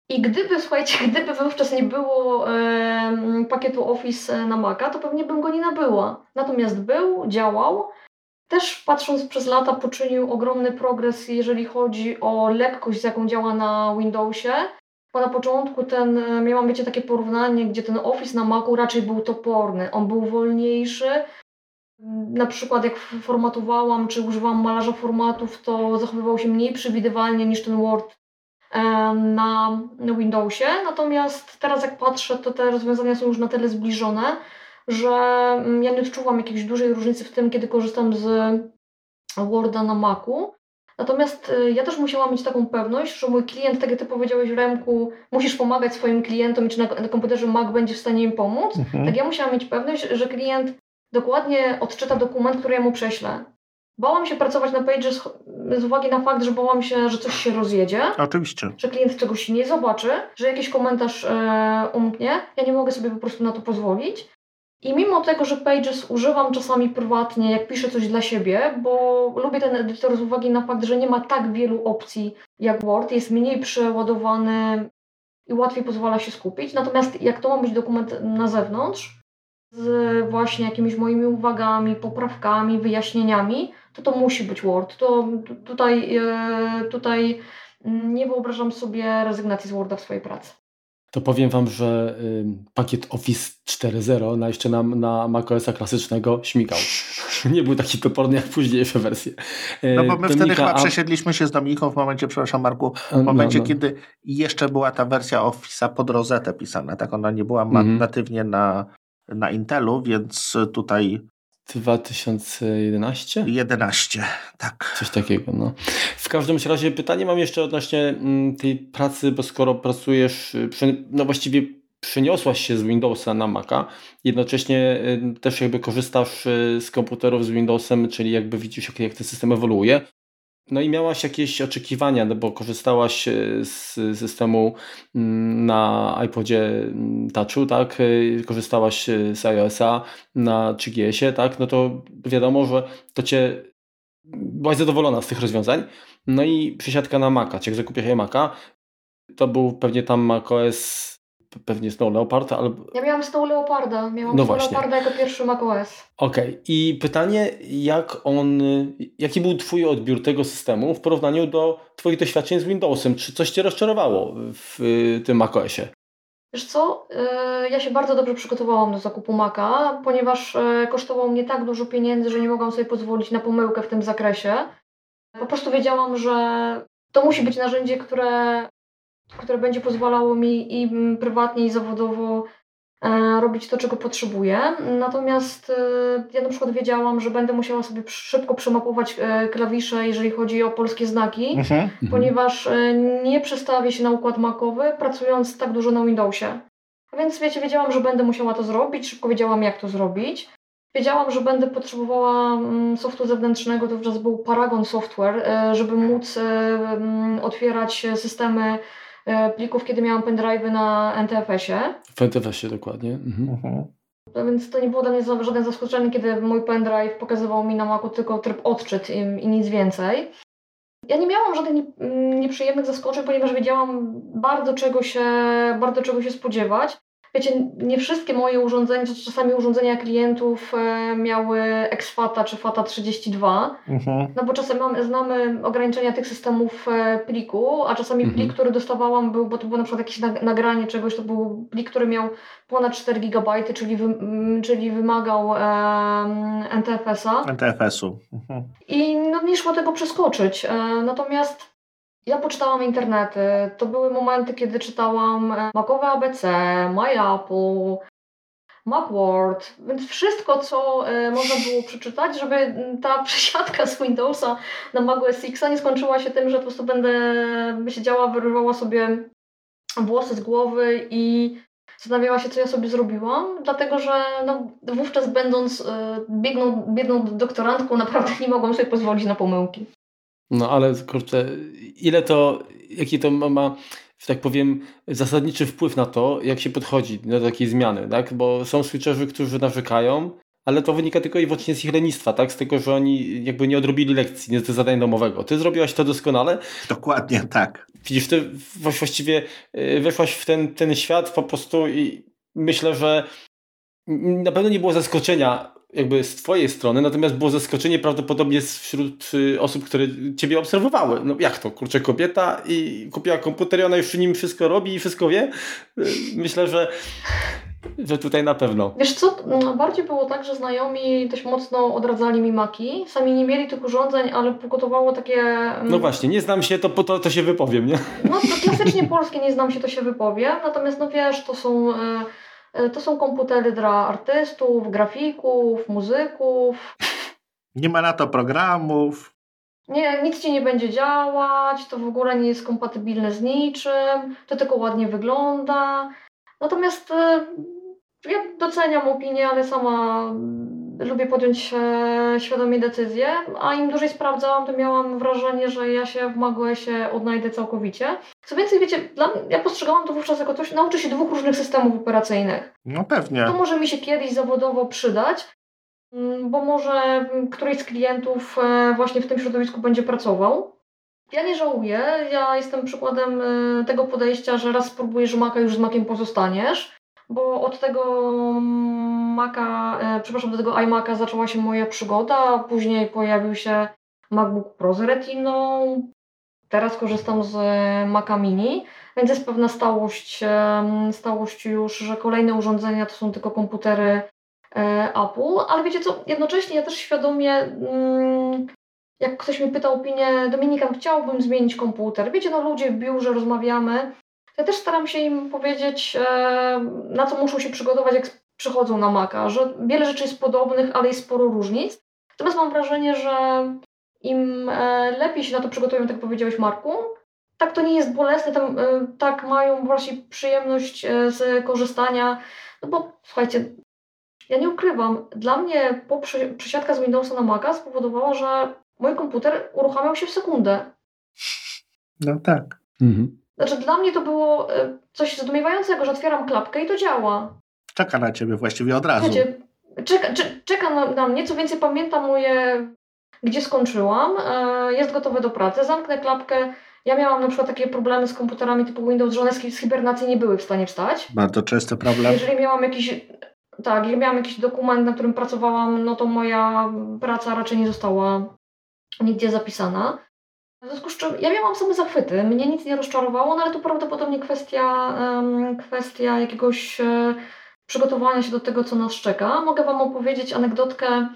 I gdyby, słuchajcie, gdyby wówczas nie było e, pakietu Office na Maca, to pewnie bym go nie nabyła. Natomiast był, działał. Też patrząc przez lata poczynił ogromny progres, jeżeli chodzi o lekkość, z jaką działa na Windowsie. Bo na początku ten, miałam wiecie takie porównanie, gdzie ten Office na Macu raczej był toporny. On był wolniejszy. Na przykład jak formatowałam, czy używałam malarza formatów, to zachowywał się mniej przewidywalnie niż ten Word na Windowsie. Natomiast teraz jak patrzę, to te rozwiązania są już na tyle zbliżone, że mm, ja nie odczuwam jakiejś dużej różnicy w tym, kiedy korzystam z Worda na Macu. Natomiast y, ja też musiałam mieć taką pewność, że mój klient, tak jak Ty powiedziałeś Remku, musisz pomagać swoim klientom i czy na, na komputerze Mac będzie w stanie im pomóc. Mhm. Tak ja musiałam mieć pewność, że klient dokładnie odczyta dokument, który ja mu prześlę. Bałam się pracować na Pages z uwagi na fakt, że bałam się, że coś się rozjedzie. Oczywiście. Że klient czegoś nie zobaczy, że jakiś komentarz e, umknie. Ja nie mogę sobie po prostu na to pozwolić. I mimo tego, że Pages używam czasami prywatnie, jak piszę coś dla siebie, bo lubię ten edytor z uwagi na fakt, że nie ma tak wielu opcji jak Word, jest mniej przeładowany i łatwiej pozwala się skupić. Natomiast jak to ma być dokument na zewnątrz, z właśnie jakimiś moimi uwagami, poprawkami, wyjaśnieniami, to to musi być Word. To tutaj, e, tutaj nie wyobrażam sobie rezygnacji z Worda w swojej pracy. To powiem Wam, że pakiet Office 4.0 na jeszcze na, na macOSa klasycznego śmigał. nie był taki toporny jak późniejsze wersje. E, no bo my Dominika, wtedy chyba przesiedliśmy się z Dominiką w momencie, przepraszam Marku, w no, momencie, no, no. kiedy jeszcze była ta wersja Office'a pod rozetę pisana. Tak, ona nie była -hmm. natywnie na, na Intelu, więc tutaj 2011? 11, tak. Coś takiego, no. W każdym razie pytanie mam jeszcze odnośnie mm, tej pracy, bo skoro pracujesz, y, no właściwie przeniosłaś się z Windowsa na Maca, jednocześnie y, też jakby korzystasz y, z komputerów z Windowsem, czyli jakby widzisz jak, jak ten system ewoluuje, no i miałaś jakieś oczekiwania, no bo korzystałaś e, z systemu mm, na iPodzie mm, Touchu, tak? E, korzystałaś e, z iOS-a na 3GS-ie, tak? No to wiadomo, że to cię byłaś zadowolona z tych rozwiązań. No i przesiadka na Maca, czy jak zakupiłaś Maca, to był pewnie tam macOS pewnie Snow Leopard, albo... Ja miałam Snow Leoparda, miałam no Snow właśnie. Leoparda jako pierwszy macOS. Okej, okay. i pytanie, jak on, jaki był Twój odbiór tego systemu w porównaniu do Twoich doświadczeń z Windowsem? Czy coś Cię rozczarowało w tym macOSie? Wiesz co, y, ja się bardzo dobrze przygotowałam do zakupu Maca, ponieważ y, kosztował mnie tak dużo pieniędzy, że nie mogłam sobie pozwolić na pomyłkę w tym zakresie. Po prostu wiedziałam, że to musi być narzędzie, które które będzie pozwalało mi i prywatnie, i zawodowo e, robić to, czego potrzebuję. Natomiast e, ja na przykład wiedziałam, że będę musiała sobie szybko przemapować e, klawisze, jeżeli chodzi o polskie znaki, Mhm. Mhm. ponieważ nie przestawię się na układ macowy, pracując tak dużo na Windowsie. A więc wiecie, wiedziałam, że będę musiała to zrobić, szybko wiedziałam, jak to zrobić. Wiedziałam, że będę potrzebowała mm, softu zewnętrznego, to wówczas był Paragon Software, żeby móc mm, otwierać systemy plików, kiedy miałam pendrive'y na NTFS-ie. W NTFS-ie dokładnie. Mhm. Mhm. No Więc to nie było dla mnie żadne zaskoczenie, kiedy mój pendrive pokazywał mi na Macu tylko tryb odczyt i, i nic więcej. Ja nie miałam żadnych mm, nieprzyjemnych zaskoczeń, ponieważ wiedziałam bardzo czego się, bardzo czego się spodziewać. Wiecie, nie wszystkie moje urządzenia, czasami urządzenia klientów e, miały exFATA czy FATA 32, Mhm. no bo czasem mamy, znamy ograniczenia tych systemów e, pliku, a czasami Mhm. plik, który dostawałam był, bo to było na przykład jakieś nag- nagranie czegoś, to był plik, który miał ponad 4 GB, czyli, wy, m, czyli wymagał NTFS-a NTFS-u. Mhm. i no, nie szło tego przeskoczyć. E, natomiast ja poczytałam internety, to były momenty, kiedy czytałam e, Macowe ABC, MyApple, Macworld, więc wszystko, co e, można było przeczytać, żeby ta przesiadka z Windowsa na Mac OS X nie skończyła się tym, że po prostu będę siedziała, wyrywała sobie włosy z głowy i zastanawiała się, co ja sobie zrobiłam, dlatego że no, wówczas będąc e, biedną, biedną doktorantką naprawdę nie mogłam sobie pozwolić na pomyłki. No ale kurczę, ile to, jaki to ma, ma, że tak powiem, zasadniczy wpływ na to, jak się podchodzi do takiej zmiany, tak? Bo są switcherzy, którzy narzekają, ale to wynika tylko i wyłącznie z ich lenistwa, tak? Z tego, że oni jakby nie odrobili lekcji, nie z zadania domowego. Ty zrobiłaś to doskonale, Dokładnie tak. widzisz, ty właściwie y, weszłaś w ten, ten świat po prostu i myślę, że na pewno nie było zaskoczenia jakby z twojej strony, natomiast było zaskoczenie prawdopodobnie wśród y, osób, które ciebie obserwowały. No jak to, kurczę, kobieta i kupiła komputer i ona już w nim wszystko robi i wszystko wie? Y, Myślę, że, że tutaj na pewno. Wiesz co, no, bardziej było tak, że znajomi dość mocno odradzali mi maki. Sami nie mieli tych urządzeń, ale pogotowało takie... mm, No właśnie, nie znam się, to po to, to się wypowiem, nie? No to klasycznie polskie nie znam się, to się wypowiem. Natomiast no wiesz, to są, e, to są komputery dla artystów, grafików, muzyków. Nie ma na to programów. Nie, nic ci nie będzie działać, to w ogóle nie jest kompatybilne z niczym, to tylko ładnie wygląda. Natomiast e, ja doceniam opinię, ale sama lubię podjąć e, świadomie decyzję, a im dłużej sprawdzałam, to miałam wrażenie, że ja się w MagOSie odnajdę całkowicie. Co więcej, wiecie, dla ja postrzegałam to wówczas jako coś, nauczę się dwóch różnych systemów operacyjnych. No pewnie. To może mi się kiedyś zawodowo przydać, mm, bo może któryś z klientów e, właśnie w tym środowisku będzie pracował. Ja nie żałuję, ja jestem przykładem e, tego podejścia, że raz spróbujesz Maca, już z Maciem pozostaniesz, bo od tego Maca, e, przepraszam, do tego iMac'a zaczęła się moja przygoda, później pojawił się MacBook Pro z Retiną, teraz korzystam z e, Maca Mini, więc jest pewna stałość, em, stałość już, że kolejne urządzenia to są tylko komputery e, Apple, ale wiecie co, jednocześnie ja też świadomie, mm, jak ktoś mi pyta opinię, Dominika, chciałbym zmienić komputer. Wiecie, no ludzie w biurze rozmawiamy, ja też staram się im powiedzieć, e, na co muszą się przygotować, jak przychodzą na Maca, że wiele rzeczy jest podobnych, ale jest sporo różnic. Natomiast mam wrażenie, że im e, lepiej się na to przygotują, tak jak powiedziałeś Marku, tak to nie jest bolesne, tam, e, tak mają właśnie przyjemność z korzystania. No bo słuchajcie, ja nie ukrywam, dla mnie po przesiadka z Windowsa na Maca spowodowała, że mój komputer uruchamiał się w sekundę. No tak. Mhm. Znaczy dla mnie to było e, coś zdumiewającego, że otwieram klapkę i to działa. Czeka na ciebie właściwie od razu. Czeka, cze- czeka na, na mnie, co więcej pamiętam moje, gdzie skończyłam, e, jest gotowe do pracy, zamknę klapkę. Ja miałam na przykład takie problemy z komputerami typu Windows, że one z z hibernacji nie były w stanie wstać. Bardzo częsty problem. Jeżeli miałam jakiś, tak, jeżeli miałam jakiś dokument, na którym pracowałam, no to moja praca raczej nie została nigdzie zapisana. W związku z czym ja miałam same zachwyty, mnie nic nie rozczarowało, no ale to prawdopodobnie kwestia, kwestia jakiegoś e, przygotowania się do tego, co nas czeka. Mogę Wam opowiedzieć anegdotkę,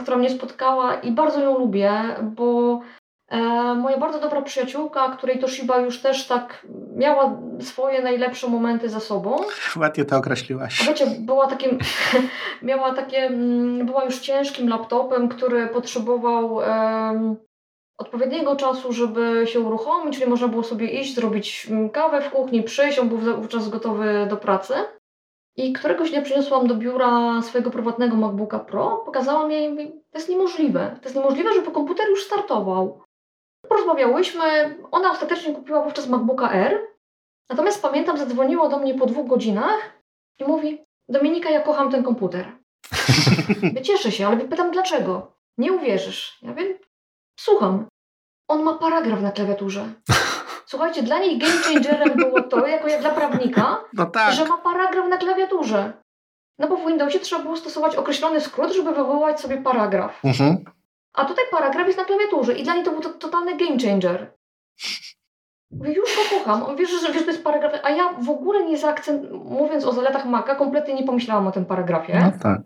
która mnie spotkała i bardzo ją lubię, bo e, moja bardzo dobra przyjaciółka, której Toshiba już też tak miała swoje najlepsze momenty za sobą. Ładnie to określiłaś. Wiecie, była takim, miała takie, mm, była już ciężkim laptopem, który potrzebował odpowiedniego czasu, żeby się uruchomić, czyli można było sobie iść, zrobić mm, kawę w kuchni, przyjść, on był wówczas gotowy do pracy. I któregoś dnia przyniosłam do biura swojego prywatnego MacBooka Pro, pokazałam jej, to jest niemożliwe. To jest niemożliwe, żeby komputer już startował. Porozmawiałyśmy, ona ostatecznie kupiła wówczas MacBooka R, natomiast pamiętam, zadzwoniła do mnie po dwóch godzinach i mówi, Dominika, ja kocham ten komputer. Cieszę się, ale pytam dlaczego. Nie uwierzysz. Ja wiem, słucham. On ma paragraf na klawiaturze. Słuchajcie, dla niej game changerem było to, jako jak dla prawnika, no tak. że ma paragraf na klawiaturze. No bo w Windowsie trzeba było stosować określony skrót, żeby wywołać sobie paragraf. Mhm. A tutaj paragraf jest na klawiaturze i dla niej to był to, totalny game changer. Mówię, już go kocham. On wie, że, że to jest paragraf, a ja w ogóle nie zaakcent, mówiąc o zaletach Maca, kompletnie nie pomyślałam o tym paragrafie. No tak.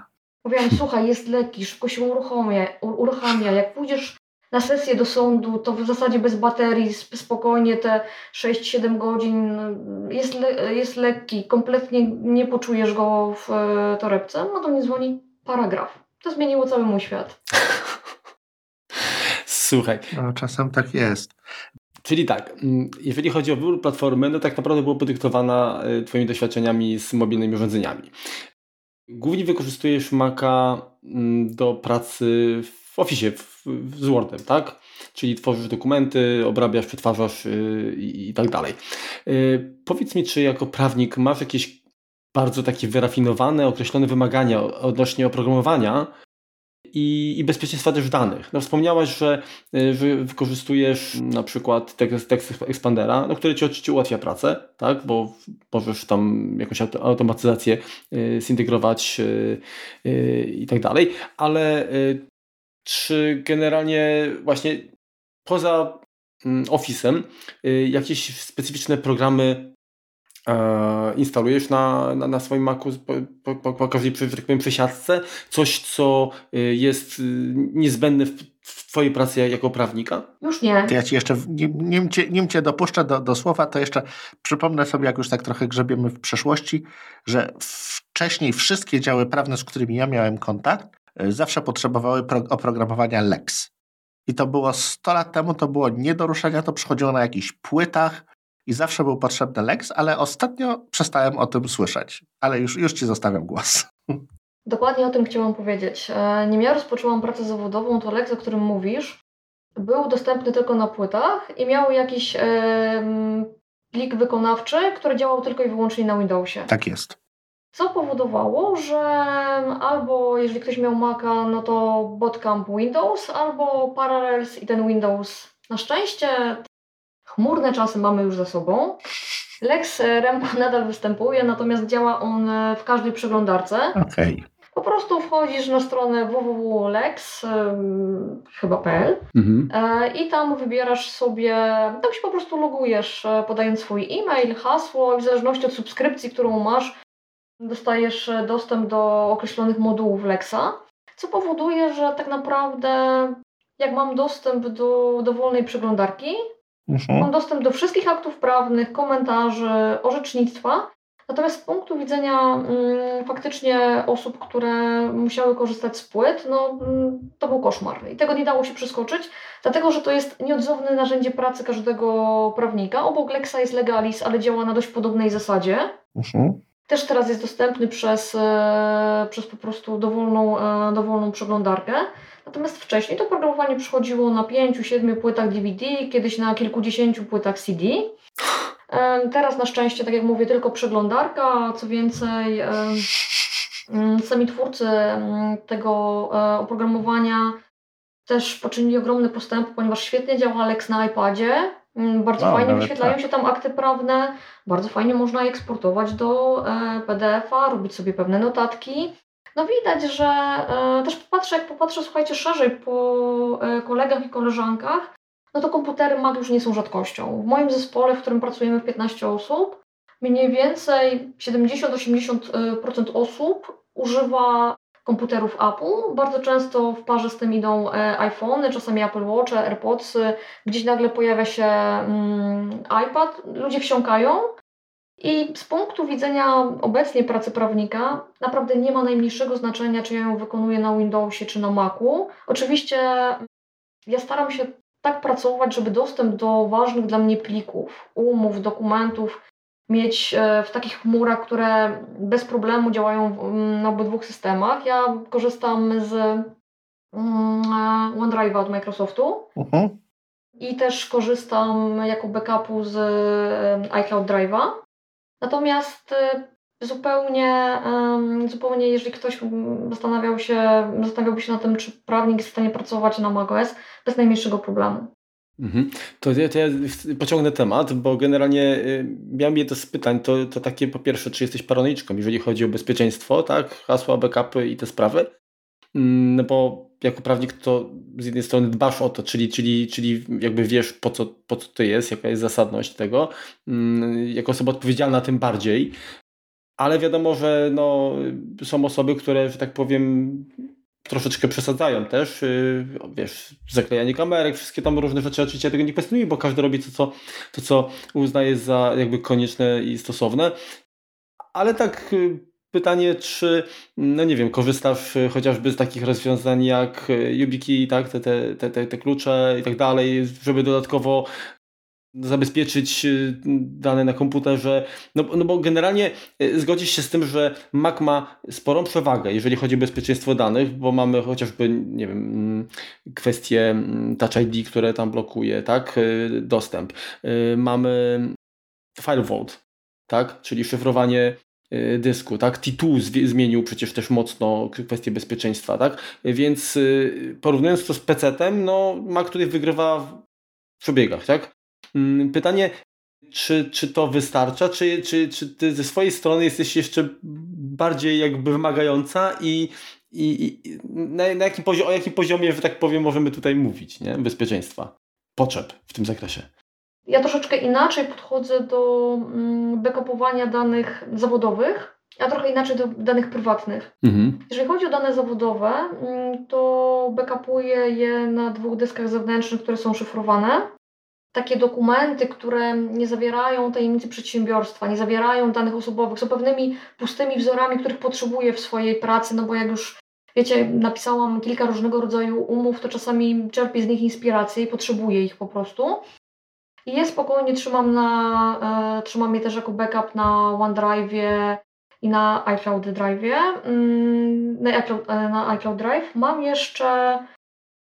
Mówiłam, słuchaj, jest lekki, szybko się uruchamia, uruchamia. Jak pójdziesz na sesję do sądu, to w zasadzie bez baterii, spokojnie te 6-7 godzin jest, le jest lekki, kompletnie nie poczujesz go w e, torebce. No to mnie dzwoni paragraf. To zmieniło cały mój świat. Słuchaj. No, czasem tak jest. Czyli tak, mm, jeżeli chodzi o wybór platformy, no tak naprawdę była podyktowana e, Twoimi doświadczeniami z mobilnymi urządzeniami. Głównie wykorzystujesz Maca mm, do pracy w Office, z Wordem, tak? Czyli tworzysz dokumenty, obrabiasz, przetwarzasz yy, i, tak dalej. Yy, powiedz mi, czy jako prawnik masz jakieś bardzo takie wyrafinowane, określone wymagania odnośnie oprogramowania i, i bezpieczeństwa też danych. No, wspomniałaś, że, y, że wykorzystujesz na przykład tekst, tekst Expandera, no, który Ci oczywiście ułatwia pracę, tak? bo możesz tam jakąś automatyzację y, zintegrować y, y, i tak dalej, ale czy generalnie właśnie poza mm, Office'em y, jakieś specyficzne programy e, instalujesz na, na, na swoim Macu po, po, po, po każdej że tak powiem, przesiadce? Coś, co y, jest y, niezbędne w, w Twojej pracy jako prawnika? Już nie. To ja Ci jeszcze, nim Cię, nim cię dopuszczę do, do słowa, to jeszcze przypomnę sobie, jak już tak trochę grzebiemy w przeszłości, że wcześniej wszystkie działy prawne, z którymi ja miałem kontakt, zawsze potrzebowały oprogramowania Lex. I to było 100 lat temu, to było nie do ruszenia, to przychodziło na jakichś płytach i zawsze był potrzebny Lex, ale ostatnio przestałem o tym słyszeć. Ale już, już Ci zostawiam głos. Dokładnie o tym chciałam powiedzieć. E, nim ja rozpoczęłam pracę zawodową, to Lex, o którym mówisz, był dostępny tylko na płytach i miał jakiś plik wykonawczy, który działał tylko i wyłącznie na Windowsie. Tak jest co powodowało, że albo jeżeli ktoś miał Maca, no to Botcamp Windows, albo Parallels i ten Windows. Na szczęście chmurne czasy mamy już za sobą. Lex Remco nadal występuje, natomiast działa on w każdej przeglądarce. Okay. Po prostu wchodzisz na stronę www.lex, chyba.pl mhm. E, i tam wybierasz sobie, tam się po prostu logujesz, e, podając swój e-mail, hasło i w zależności od subskrypcji, którą masz, dostajesz e, dostęp do określonych modułów Lexa, co powoduje, że tak naprawdę jak mam dostęp do dowolnej przeglądarki, mhm. mam dostęp do wszystkich aktów prawnych, komentarzy, orzecznictwa. Natomiast z punktu widzenia mm, faktycznie osób, które musiały korzystać z płyt, no mm, to był koszmar. I tego nie dało się przeskoczyć, dlatego że to jest nieodzowne narzędzie pracy każdego prawnika. Obok Lexa jest Legalis, ale działa na dość podobnej zasadzie. Mhm. Też teraz jest dostępny przez, e, przez po prostu dowolną, e, dowolną przeglądarkę. Natomiast wcześniej to programowanie przychodziło na 5-7 płytach DVD, kiedyś na kilkudziesięciu płytach CD. E, teraz na szczęście, tak jak mówię, tylko przeglądarka, co więcej, mm, sami twórcy mm, tego oprogramowania też poczynili ogromny postęp, ponieważ świetnie działa Alex na iPadzie, bardzo no, fajnie wyświetlają tak. się tam akty prawne, bardzo fajnie można je eksportować do e, PDF-a, robić sobie pewne notatki. No widać, że e, też popatrzę, jak popatrzę, słuchajcie, szerzej po e, kolegach i koleżankach, no to komputery Mac już nie są rzadkością. W moim zespole, w którym pracujemy w 15 osób, mniej więcej 70-80% osób używa komputerów Apple. Bardzo często w parze z tym idą e, iPhony, czasami Apple Watch, AirPodsy, gdzieś nagle pojawia się mm, iPad, ludzie wsiąkają. I z punktu widzenia obecnie pracy prawnika, naprawdę nie ma najmniejszego znaczenia, czy ja ją wykonuję na Windowsie czy na Macu. Oczywiście ja staram się tak pracować, żeby dostęp do ważnych dla mnie plików, umów, dokumentów mieć e, w takich chmurach, które bez problemu działają na obydwu systemach. Ja korzystam z mm, e, OneDrive'a od Microsoftu uh-huh. i też korzystam jako backupu z e, iCloud Drive'a. Natomiast zupełnie, zupełnie jeżeli ktoś zastanawiał się, zastanawiałby się na tym, czy prawnik jest w stanie pracować na macOS, bez najmniejszego problemu. Mhm. To, ja, to ja pociągnę temat, bo generalnie y, miałem jedno z pytań, to, to takie po pierwsze, czy jesteś paranoiczką, jeżeli chodzi o bezpieczeństwo, tak, hasła, backupy i te sprawy, mm, no bo jako prawnik to z jednej strony dbasz o to, czyli, czyli, czyli jakby wiesz po co, po co to jest, jaka jest zasadność tego, mm, jako osoba odpowiedzialna tym bardziej, ale wiadomo, że no, są osoby, które, że tak powiem, troszeczkę przesadzają też, yy, wiesz, zaklejanie kamerek, wszystkie tam różne rzeczy, oczywiście ja tego nie kwestionuję, bo każdy robi to co, to, co uznaje za jakby konieczne i stosowne, ale tak yy, pytanie, czy, no nie wiem, korzystasz yy, chociażby z takich rozwiązań jak YubiKey, tak, te, te, te, te klucze i tak dalej, żeby dodatkowo zabezpieczyć y, dane na komputerze, no, no bo generalnie y, zgodzisz się z tym, że Mac ma sporą przewagę, jeżeli chodzi o bezpieczeństwo danych, bo mamy chociażby, nie wiem, mm, kwestie mm, Touch ID, które tam blokuje, tak, y, dostęp. Mamy Firewall, tak, czyli szyfrowanie dysku, tak? T2 zmienił przecież też mocno kwestię bezpieczeństwa, tak? Więc porównując to z PC-tem, no Mac tutaj wygrywa w przebiegach, tak? Mm, pytanie, czy, czy to wystarcza, czy, czy, czy ty ze swojej strony jesteś jeszcze bardziej jakby wymagająca i, i, i na, na jakim poziomie, o jakim poziomie, że tak powiem, możemy tutaj mówić, nie? Bezpieczeństwa, potrzeb w tym zakresie? Ja troszeczkę inaczej podchodzę do mm, backupowania danych zawodowych, a trochę inaczej do danych prywatnych. Mhm. Jeżeli chodzi o dane zawodowe, mm, to backupuję je na dwóch dyskach zewnętrznych, które są szyfrowane takie dokumenty, które nie zawierają tajemnicy przedsiębiorstwa, nie zawierają danych osobowych, są pewnymi pustymi wzorami, których potrzebuję w swojej pracy, no bo jak już wiecie, napisałam kilka różnego rodzaju umów, to czasami czerpię z nich inspirację i potrzebuję ich po prostu. I je spokojnie trzymam, na, e, trzymam je też jako backup na OneDrive i na iCloud Drive. Mm, na, iCloud, e, na iCloud Drive. Mam jeszcze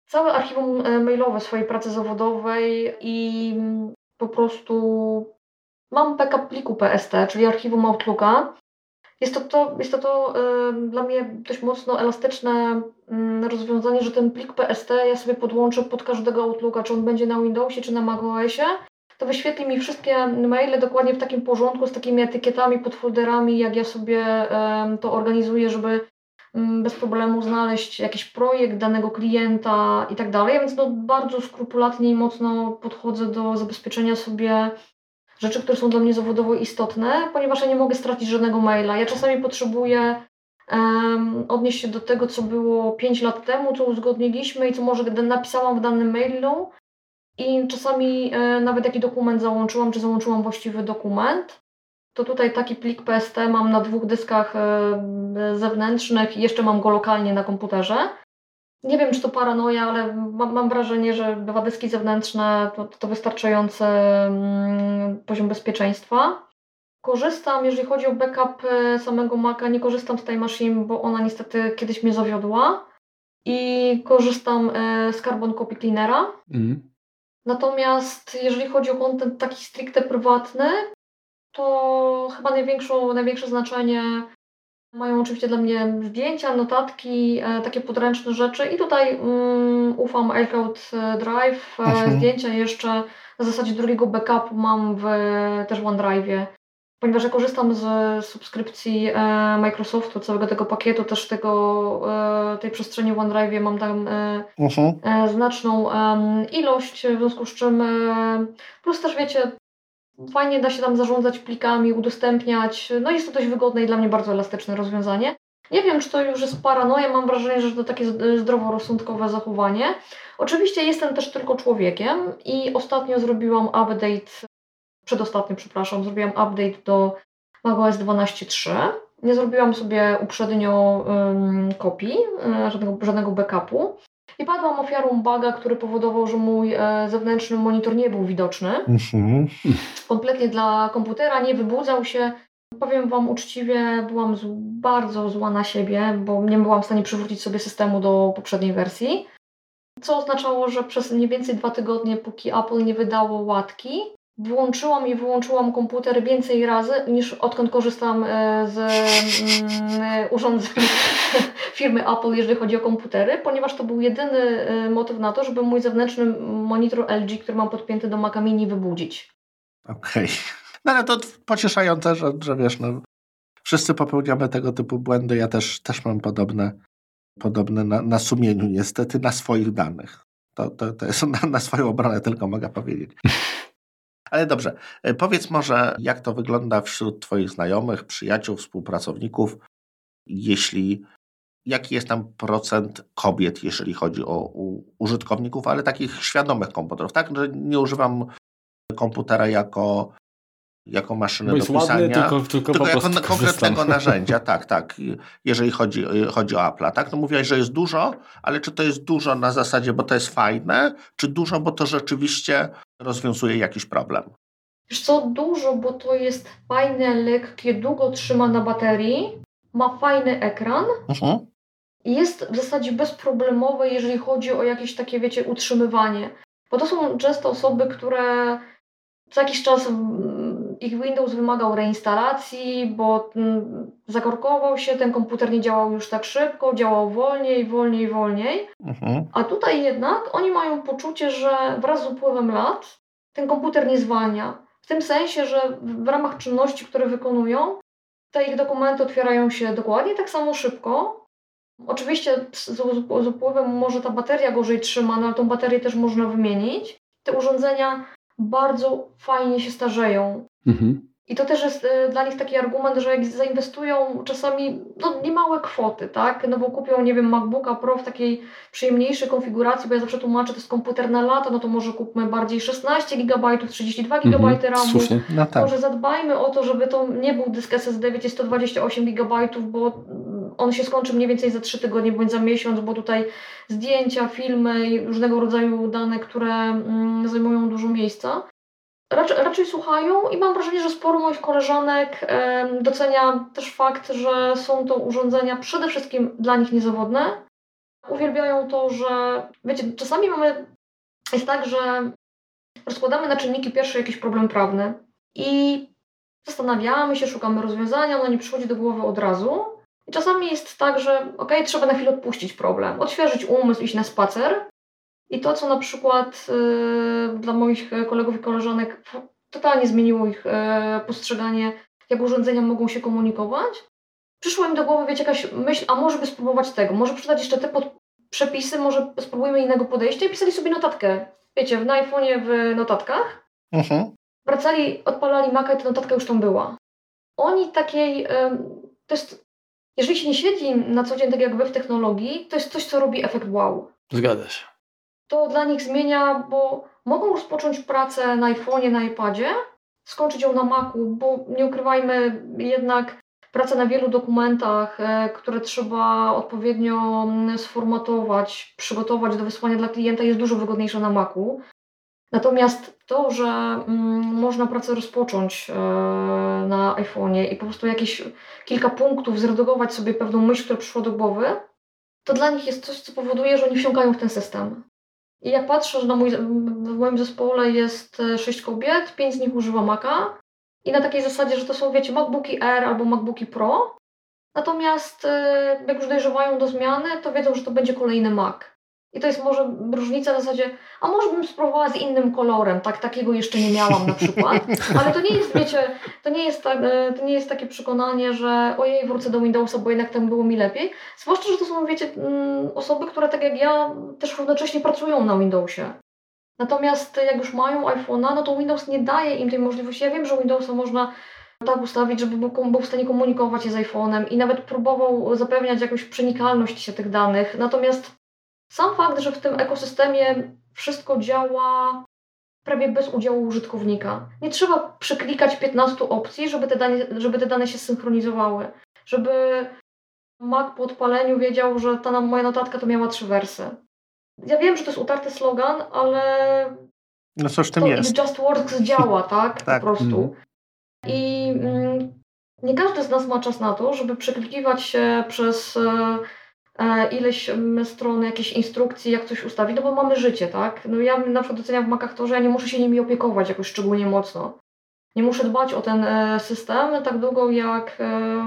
całe archiwum e, mailowe swojej pracy zawodowej i po prostu mam backup pliku PST, czyli archiwum Outlooka. Jest to, to, jest to, to y, dla mnie dość mocno elastyczne y, rozwiązanie, że ten plik PST ja sobie podłączę pod każdego Outlooka, czy on będzie na Windowsie, czy na macOSie. To wyświetli mi wszystkie maile dokładnie w takim porządku, z takimi etykietami, podfolderami, jak ja sobie y, to organizuję, żeby Mm, bez problemu znaleźć jakiś projekt danego klienta i tak dalej, więc no bardzo skrupulatnie i mocno podchodzę do zabezpieczenia sobie rzeczy, które są dla mnie zawodowo istotne, ponieważ ja nie mogę stracić żadnego maila. Ja czasami potrzebuję um, odnieść się do tego, co było 5 lat temu, co uzgodniliśmy i co może napisałam w danym mailu i czasami e, nawet jaki dokument załączyłam, czy załączyłam właściwy dokument to tutaj taki plik PST mam na dwóch dyskach e, zewnętrznych i jeszcze mam go lokalnie na komputerze. Nie wiem, czy to paranoja, ale mam, mam wrażenie, że dwa dyski zewnętrzne to, to wystarczający mm, poziom bezpieczeństwa. Korzystam, jeżeli chodzi o backup e, samego Maca, nie korzystam z tej Machine, bo ona niestety kiedyś mnie zawiodła. I korzystam e, z Carbon Copy Cleanera. Mm. Natomiast jeżeli chodzi o kontent taki stricte prywatny, to chyba największą, największe znaczenie mają oczywiście dla mnie zdjęcia, notatki, e, takie podręczne rzeczy i tutaj um, ufam iCloud Drive. E, mhm. Zdjęcia jeszcze na zasadzie drugiego backupu mam w też OneDrive, ponieważ ja korzystam z subskrypcji e, Microsoftu, całego tego pakietu, też tego, e, tej przestrzeni OneDrive mam tam e, mhm. e, znaczną ilość, w związku z czym plus też wiecie, Fajnie da się tam zarządzać plikami, udostępniać. No jest to dość wygodne i dla mnie bardzo elastyczne rozwiązanie. Nie wiem, czy to już jest paranoja, mam wrażenie, że to takie zdroworozsądkowe zachowanie. Oczywiście jestem też tylko człowiekiem i ostatnio zrobiłam update, przedostatnio, przepraszam, zrobiłam update do macOS 12.3. Nie zrobiłam sobie uprzednio um, kopii, e, żadnego, żadnego backupu. I padłam ofiarą buga, który powodował, że mój e, zewnętrzny monitor nie był widoczny. Mhm. Kompletnie dla komputera nie wybudzał się. Powiem Wam uczciwie, byłam bardzo zła na siebie, bo nie byłam w stanie przywrócić sobie systemu do poprzedniej wersji. Co oznaczało, że przez mniej więcej dwa tygodnie, póki Apple nie wydało łatki, włączyłam i wyłączyłam komputer więcej razy niż odkąd korzystam e, z mm, urządzeń firmy Apple, jeżeli chodzi o komputery, ponieważ to był jedyny e, motyw na to, żeby mój zewnętrzny monitor LG, który mam podpięty do Maca Mini, wybudzić. Okej. Okay. No ale to pocieszające, że, że wiesz, no, wszyscy popełniamy tego typu błędy. Ja też, też mam podobne, podobne na, na sumieniu, niestety, na swoich danych. To, to, to jest na, na swoją obronę tylko mogę powiedzieć. Ale dobrze, e, powiedz może, jak to wygląda wśród Twoich znajomych, przyjaciół, współpracowników, jeśli jaki jest tam procent kobiet, jeżeli chodzi o użytkowników, ale takich świadomych komputerów, tak? Że nie używam komputera jako, jako maszyny do pisania, ładny, tylko, tylko, tylko jako konkretnego narzędzia, tak, tak, jeżeli chodzi, chodzi o Apple, tak? No mówiłaś, że jest dużo, ale czy to jest dużo na zasadzie, bo to jest fajne, czy dużo, bo to rzeczywiście rozwiązuje jakiś problem? Wiesz co, dużo, bo to jest fajne, lekkie, długo trzyma na baterii, ma fajny ekran i jest w zasadzie bezproblemowe, jeżeli chodzi o jakieś takie, wiecie, utrzymywanie. Bo to są często osoby, które co jakiś czas ich Windows wymagał reinstalacji, bo mm, zakorkował się, ten komputer nie działał już tak szybko, działał wolniej, wolniej, wolniej. Uh-huh. A tutaj jednak oni mają poczucie, że wraz z upływem lat ten komputer nie zwalnia. W tym sensie, że w ramach czynności, które wykonują, te ich dokumenty otwierają się dokładnie tak samo szybko. Oczywiście z, z upływem może ta bateria gorzej trzyma, no ale tą baterię też można wymienić. Te urządzenia bardzo fajnie się starzeją. Mhm. I to też jest y, dla nich taki argument, że jak zainwestują czasami no, niemałe kwoty, tak? No bo kupią, nie wiem, MacBooka Pro w takiej przyjemniejszej konfiguracji, bo ja zawsze tłumaczę, to jest komputer na lata, no to może kupmy bardziej 16 GB, 32 GB mhm. RAMu. No tak. Może zadbajmy o to, żeby to nie był dysk SSD, wiecie, 128 GB, bo on się skończy mniej więcej za 3 tygodnie bądź za miesiąc, bo tutaj zdjęcia, filmy i różnego rodzaju dane, które mm, zajmują dużo miejsca raczej, słuchają i mam wrażenie, że sporo moich koleżanek docenia też fakt, że są to urządzenia przede wszystkim dla nich niezawodne. Uwielbiają to, że wiecie, czasami mamy, jest tak, że rozkładamy na czynniki pierwsze jakiś problem prawny i zastanawiamy się, szukamy rozwiązania, ono nie przychodzi do głowy od razu. I czasami jest tak, że ok, trzeba na chwilę odpuścić problem, odświeżyć umysł, iść na spacer, i to, co na przykład y, dla moich kolegów i koleżanek totalnie zmieniło ich y, postrzeganie, jak urządzenia mogą się komunikować, przyszło im do głowy, wiecie, jakaś myśl, a może by spróbować tego, może przydać jeszcze te pod przepisy, może spróbujmy innego podejścia i pisali sobie notatkę, wiecie, na iPhone'ie w notatkach. Mhm. Wracali, odpalali Maca i ta notatka już tam była. Oni takiej, to jest, jeżeli się nie siedzi na co dzień tak jak wy w technologii, to jest coś, co robi efekt wow. Zgadza się to dla nich zmienia, bo mogą rozpocząć pracę na iPhone'ie, na iPadzie, skończyć ją na Macu, bo nie ukrywajmy, jednak praca na wielu dokumentach, e, które trzeba odpowiednio mm, sformatować, przygotować do wysłania dla klienta jest dużo wygodniejsza na Macu. Natomiast to, że mm, można pracę rozpocząć e, na iPhone'ie i po prostu jakieś kilka punktów zredagować sobie pewną myśl, która przyszła do głowy, to dla nich jest coś, co powoduje, że oni wsiąkają w ten system. I jak patrzę, że na mój, w moim zespole jest e, sześć kobiet, pięć z nich używa Maca i na takiej zasadzie, że to są, wiecie, MacBooki Air albo MacBooki Pro. Natomiast e, jak już dojrzewają do zmiany, to wiedzą, że to będzie kolejny Mac. I to jest może różnica w zasadzie, a może bym spróbowała z innym kolorem, tak, takiego jeszcze nie miałam na przykład, ale to nie jest, wiecie, to nie jest, tak, to nie jest takie przekonanie, że ojej, wrócę do Windowsa, bo jednak tam było mi lepiej. Zwłaszcza, że to są, wiecie, mm, osoby, które tak jak ja też równocześnie pracują na Windowsie. Natomiast jak już mają iPhone'a, no to Windows nie daje im tej możliwości. Ja wiem, że Windowsa można tak ustawić, żeby był, był w stanie komunikować się z iPhone'em i nawet próbował zapewniać jakąś przenikalność się tych danych. Natomiast sam fakt, że w tym ekosystemie wszystko działa prawie bez udziału użytkownika. Nie trzeba przyklikać 15 opcji, żeby te dane, żeby te dane się synchronizowały. Żeby Mac po odpaleniu wiedział, że ta moja notatka to miała trzy wersy. Ja wiem, że to jest utarty slogan, ale no w tym to jest. Just Works działa, tak? tak. Po prostu. Mm. I mm, nie każdy z nas ma czas na to, żeby przeklikiwać się przez e ileś stron jakiejś instrukcji, jak coś ustawić, no bo mamy życie, tak? No ja na przykład doceniam w Macach to, że ja nie muszę się nimi opiekować jakoś szczególnie mocno. Nie muszę dbać o ten e, system tak długo, jak e,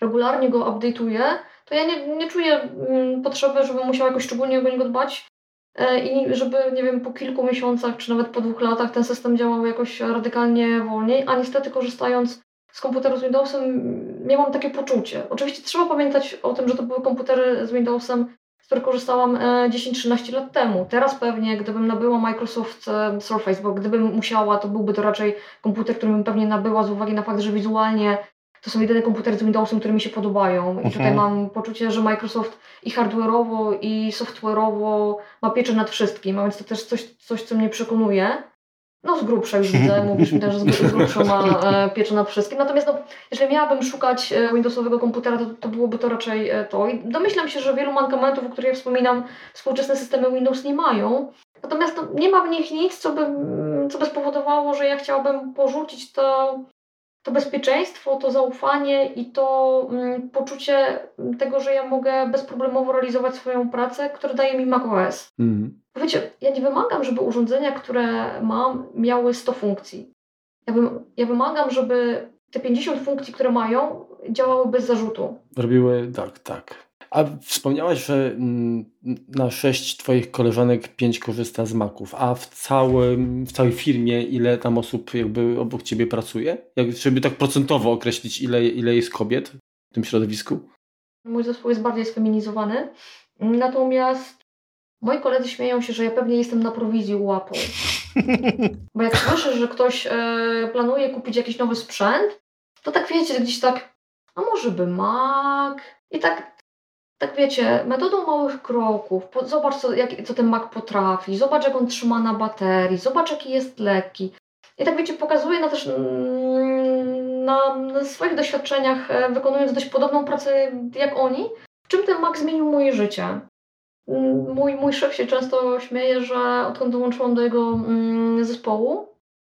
regularnie go update'uję, to ja nie, nie czuję mm, potrzeby, żebym musiała jakoś szczególnie o niego dbać e, i żeby, nie wiem, po kilku miesiącach czy nawet po dwóch latach ten system działał jakoś radykalnie wolniej, a niestety korzystając z komputeru z Windowsem miałam takie poczucie. Oczywiście trzeba pamiętać o tym, że to były komputery z Windowsem, z których korzystałam 10-13 e, lat temu. Teraz pewnie, gdybym nabyła Microsoft e, Surface, bo gdybym musiała, to byłby to raczej komputer, który bym pewnie nabyła z uwagi na fakt, że wizualnie to są jedyne komputery z Windowsem, które mi się podobają. I tutaj mhm. mam poczucie, że Microsoft i hardware'owo, i software'owo ma pieczę nad wszystkim, a więc to też coś, coś co mnie przekonuje. No z grubsza już widzę, mówisz mi też, że z grubsza ma e, pieczę nad wszystkim. Natomiast no, jeżeli miałabym szukać e, Windowsowego komputera, to, to byłoby to raczej e, to. I domyślam się, że wielu mankamentów, o których ja wspominam, współczesne systemy Windows nie mają. Natomiast no, nie ma w nich nic, co by, co by spowodowało, że ja chciałabym porzucić to, to bezpieczeństwo, to zaufanie i to mm, poczucie tego, że ja mogę bezproblemowo realizować swoją pracę, które daje mi macOS. Mhm. Wiecie, ja nie wymagam, żeby urządzenia, które mam, miały 100 funkcji. Ja, wym, ja wymagam, żeby te 50 funkcji, które mają, działały bez zarzutu. Robiły tak, tak. A wspomniałaś, że na sześć Twoich koleżanek pięć korzysta z maków, a w, całym, w całej firmie ile tam osób jakby obok Ciebie pracuje? Jak, żeby tak procentowo określić, ile, ile jest kobiet w tym środowisku? Mój zespół jest bardziej sfeminizowany, natomiast moi koledzy śmieją się, że ja pewnie jestem na prowizji Apple. Bo jak słyszę, że ktoś e, planuje kupić jakiś nowy sprzęt, to tak wiecie, gdzieś tak, a może by Mac? I tak tak wiecie, metodą małych kroków, zobacz co, jak, co ten mak potrafi, zobacz jak on trzyma na baterii, zobacz jaki jest lekki. I tak wiecie, pokazuję na też mm, na, na swoich doświadczeniach, e, wykonując dość podobną pracę jak oni, w czym ten mak zmienił moje życie. Mm, mój, mój szef się często śmieje, że odkąd dołączyłam do jego mm, zespołu,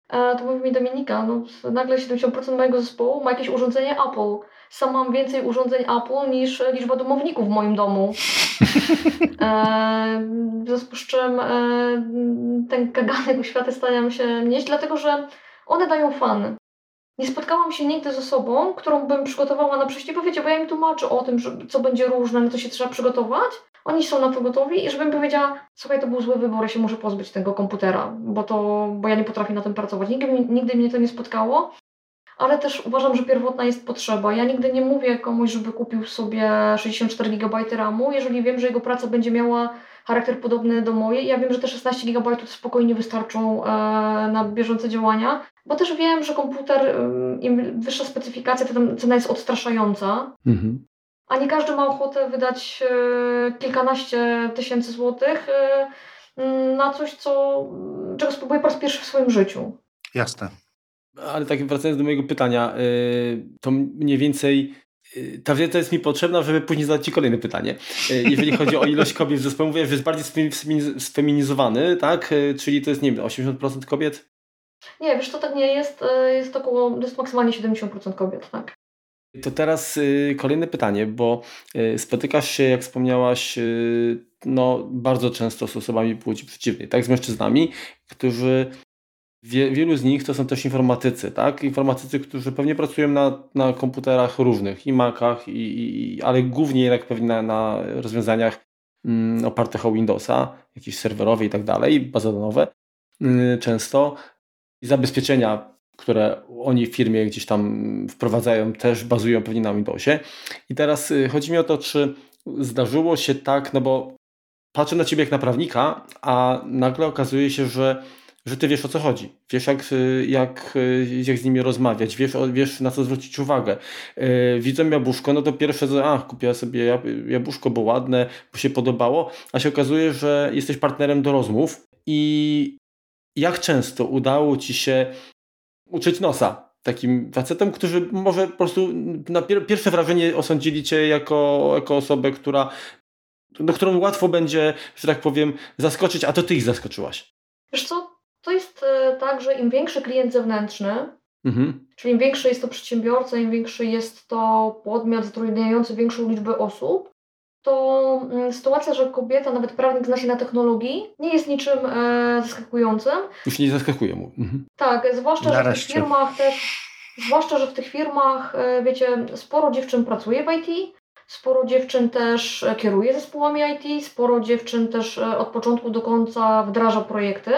e, to mówi mi Dominika, no nagle 70% mojego zespołu ma jakieś urządzenie Apple sam mam więcej urządzeń Apple niż liczba domowników w moim domu. E, w związku z czym e, ten kaganek światy stają się nieść, dlatego że one dają fan. Nie spotkałam się nigdy z osobą, którą bym przygotowała na przejście, bo wiecie, bo ja im tłumaczę o tym, że, co będzie różne, na co się trzeba przygotować. Oni są na to gotowi i żebym powiedziała, słuchaj, to był zły wybór, ja się muszę pozbyć tego komputera, bo, to, bo ja nie potrafię na tym pracować. Nigdy, nigdy mnie to nie spotkało ale też uważam, że pierwotna jest potrzeba. Ja nigdy nie mówię komuś, żeby kupił sobie 64 GB RAMu, jeżeli wiem, że jego praca będzie miała charakter podobny do mojej. Ja wiem, że te 16 GB spokojnie wystarczą e, na bieżące działania, bo też wiem, że komputer, im wyższa specyfikacja, to cena jest odstraszająca. Mhm. A nie każdy ma ochotę wydać e, kilkanaście tysięcy złotych e, na coś, co, czego spróbuję po raz pierwszy w swoim życiu. Jasne. Ale tak wracając do mojego pytania, y, to mniej więcej ta wiedza jest mi potrzebna, żeby później zadać Ci kolejne pytanie. Jeżeli chodzi o ilość kobiet w zespole, mówię, że jest bardziej sfeminizowany, tak? Czyli to jest, nie wiem, 80% kobiet? Nie, wiesz, to tak nie jest. Jest około, jest maksymalnie 70% kobiet, tak. To teraz kolejne pytanie, bo spotykasz się, jak wspomniałaś, no, bardzo często z osobami płci przeciwnej, tak, z mężczyznami, którzy Wie, wielu z nich to są też informatycy, tak? Informatycy, którzy pewnie pracują na, na komputerach różnych, i Macach, i, i, ale głównie jednak pewnie na, na rozwiązaniach mm, opartych o Windowsa, jakieś serwerowe i tak dalej, yy, często. I zabezpieczenia, które oni w firmie gdzieś tam wprowadzają, też bazują pewnie na Windowsie. I teraz yy, chodzi mi o to, czy zdarzyło się tak, no bo patrzę na Ciebie jak na prawnika, a nagle okazuje się, że że ty wiesz o co chodzi. Wiesz jak, jak, jak z nimi rozmawiać, wiesz, wiesz na co zwrócić uwagę. Widzę jabłuszko, no to pierwsze, a kupiła sobie jabłuszko, bo ładne, bo się podobało, a się okazuje, że jesteś partnerem do rozmów i jak często udało ci się uczyć nosa takim facetem, którzy może po prostu na pier pierwsze wrażenie osądzili cię jako, jako osobę, która, no, którą łatwo będzie, że tak powiem, zaskoczyć, a to ty ich zaskoczyłaś. Wiesz co, to jest e, tak, że im większy klient zewnętrzny, mhm. czyli im większy jest to przedsiębiorca, im większy jest to podmiot zatrudniający większą liczbę osób, to mm, sytuacja, że kobieta, nawet prawnik zna się na technologii, nie jest niczym e, zaskakującym. Już nie zaskakuje mu. Mhm. Tak, zwłaszcza, że w tych firmach też, zwłaszcza, że w tych firmach, e, wiecie, sporo dziewczyn pracuje w IT, sporo dziewczyn też e, kieruje zespołami IT, sporo dziewczyn też e, od początku do końca wdraża projekty.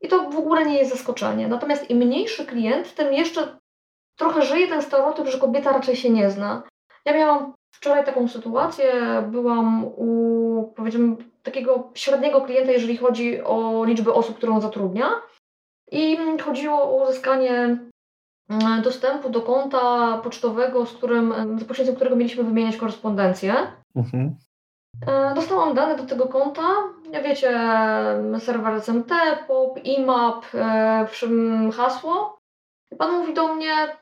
I to w ogóle nie jest zaskoczenie. Natomiast im mniejszy klient, tym jeszcze trochę żyje ten stereotyp, że kobieta raczej się nie zna. Ja miałam wczoraj taką sytuację, byłam u powiedzmy takiego średniego klienta, jeżeli chodzi o liczbę osób, którą zatrudnia. I chodziło o uzyskanie mm, dostępu do konta pocztowego, z którym, za pośrednictwem którego mieliśmy wymieniać korespondencję. Mhm. E, dostałam dane do tego konta, wiecie, serwer SMT, POP, IMAP, e, hasło. I pan mówi do mnie,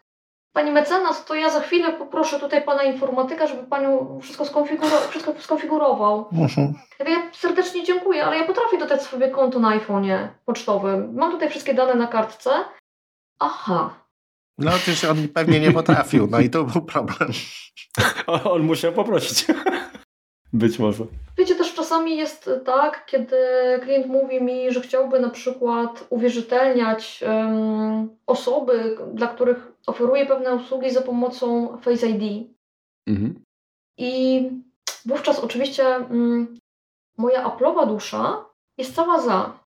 Pani mecenas, to ja za chwilę poproszę tutaj pana informatyka, żeby panią wszystko, skonfiguro- wszystko skonfigurował. Mhm. Ja serdecznie dziękuję, ale ja potrafię dodać sobie konto na iPhone'ie pocztowym. Mam tutaj wszystkie dane na kartce. Aha. No, przecież on pewnie nie potrafił, no i to był problem. on musiał poprosić. Być może. Wiecie, też czasami jest tak, kiedy klient mówi mi, że chciałby na przykład uwierzytelniać um, osoby, dla których oferuje pewne usługi za pomocą Face ID. Mhm. I wówczas oczywiście um, moja Apple'owa dusza jest cała za.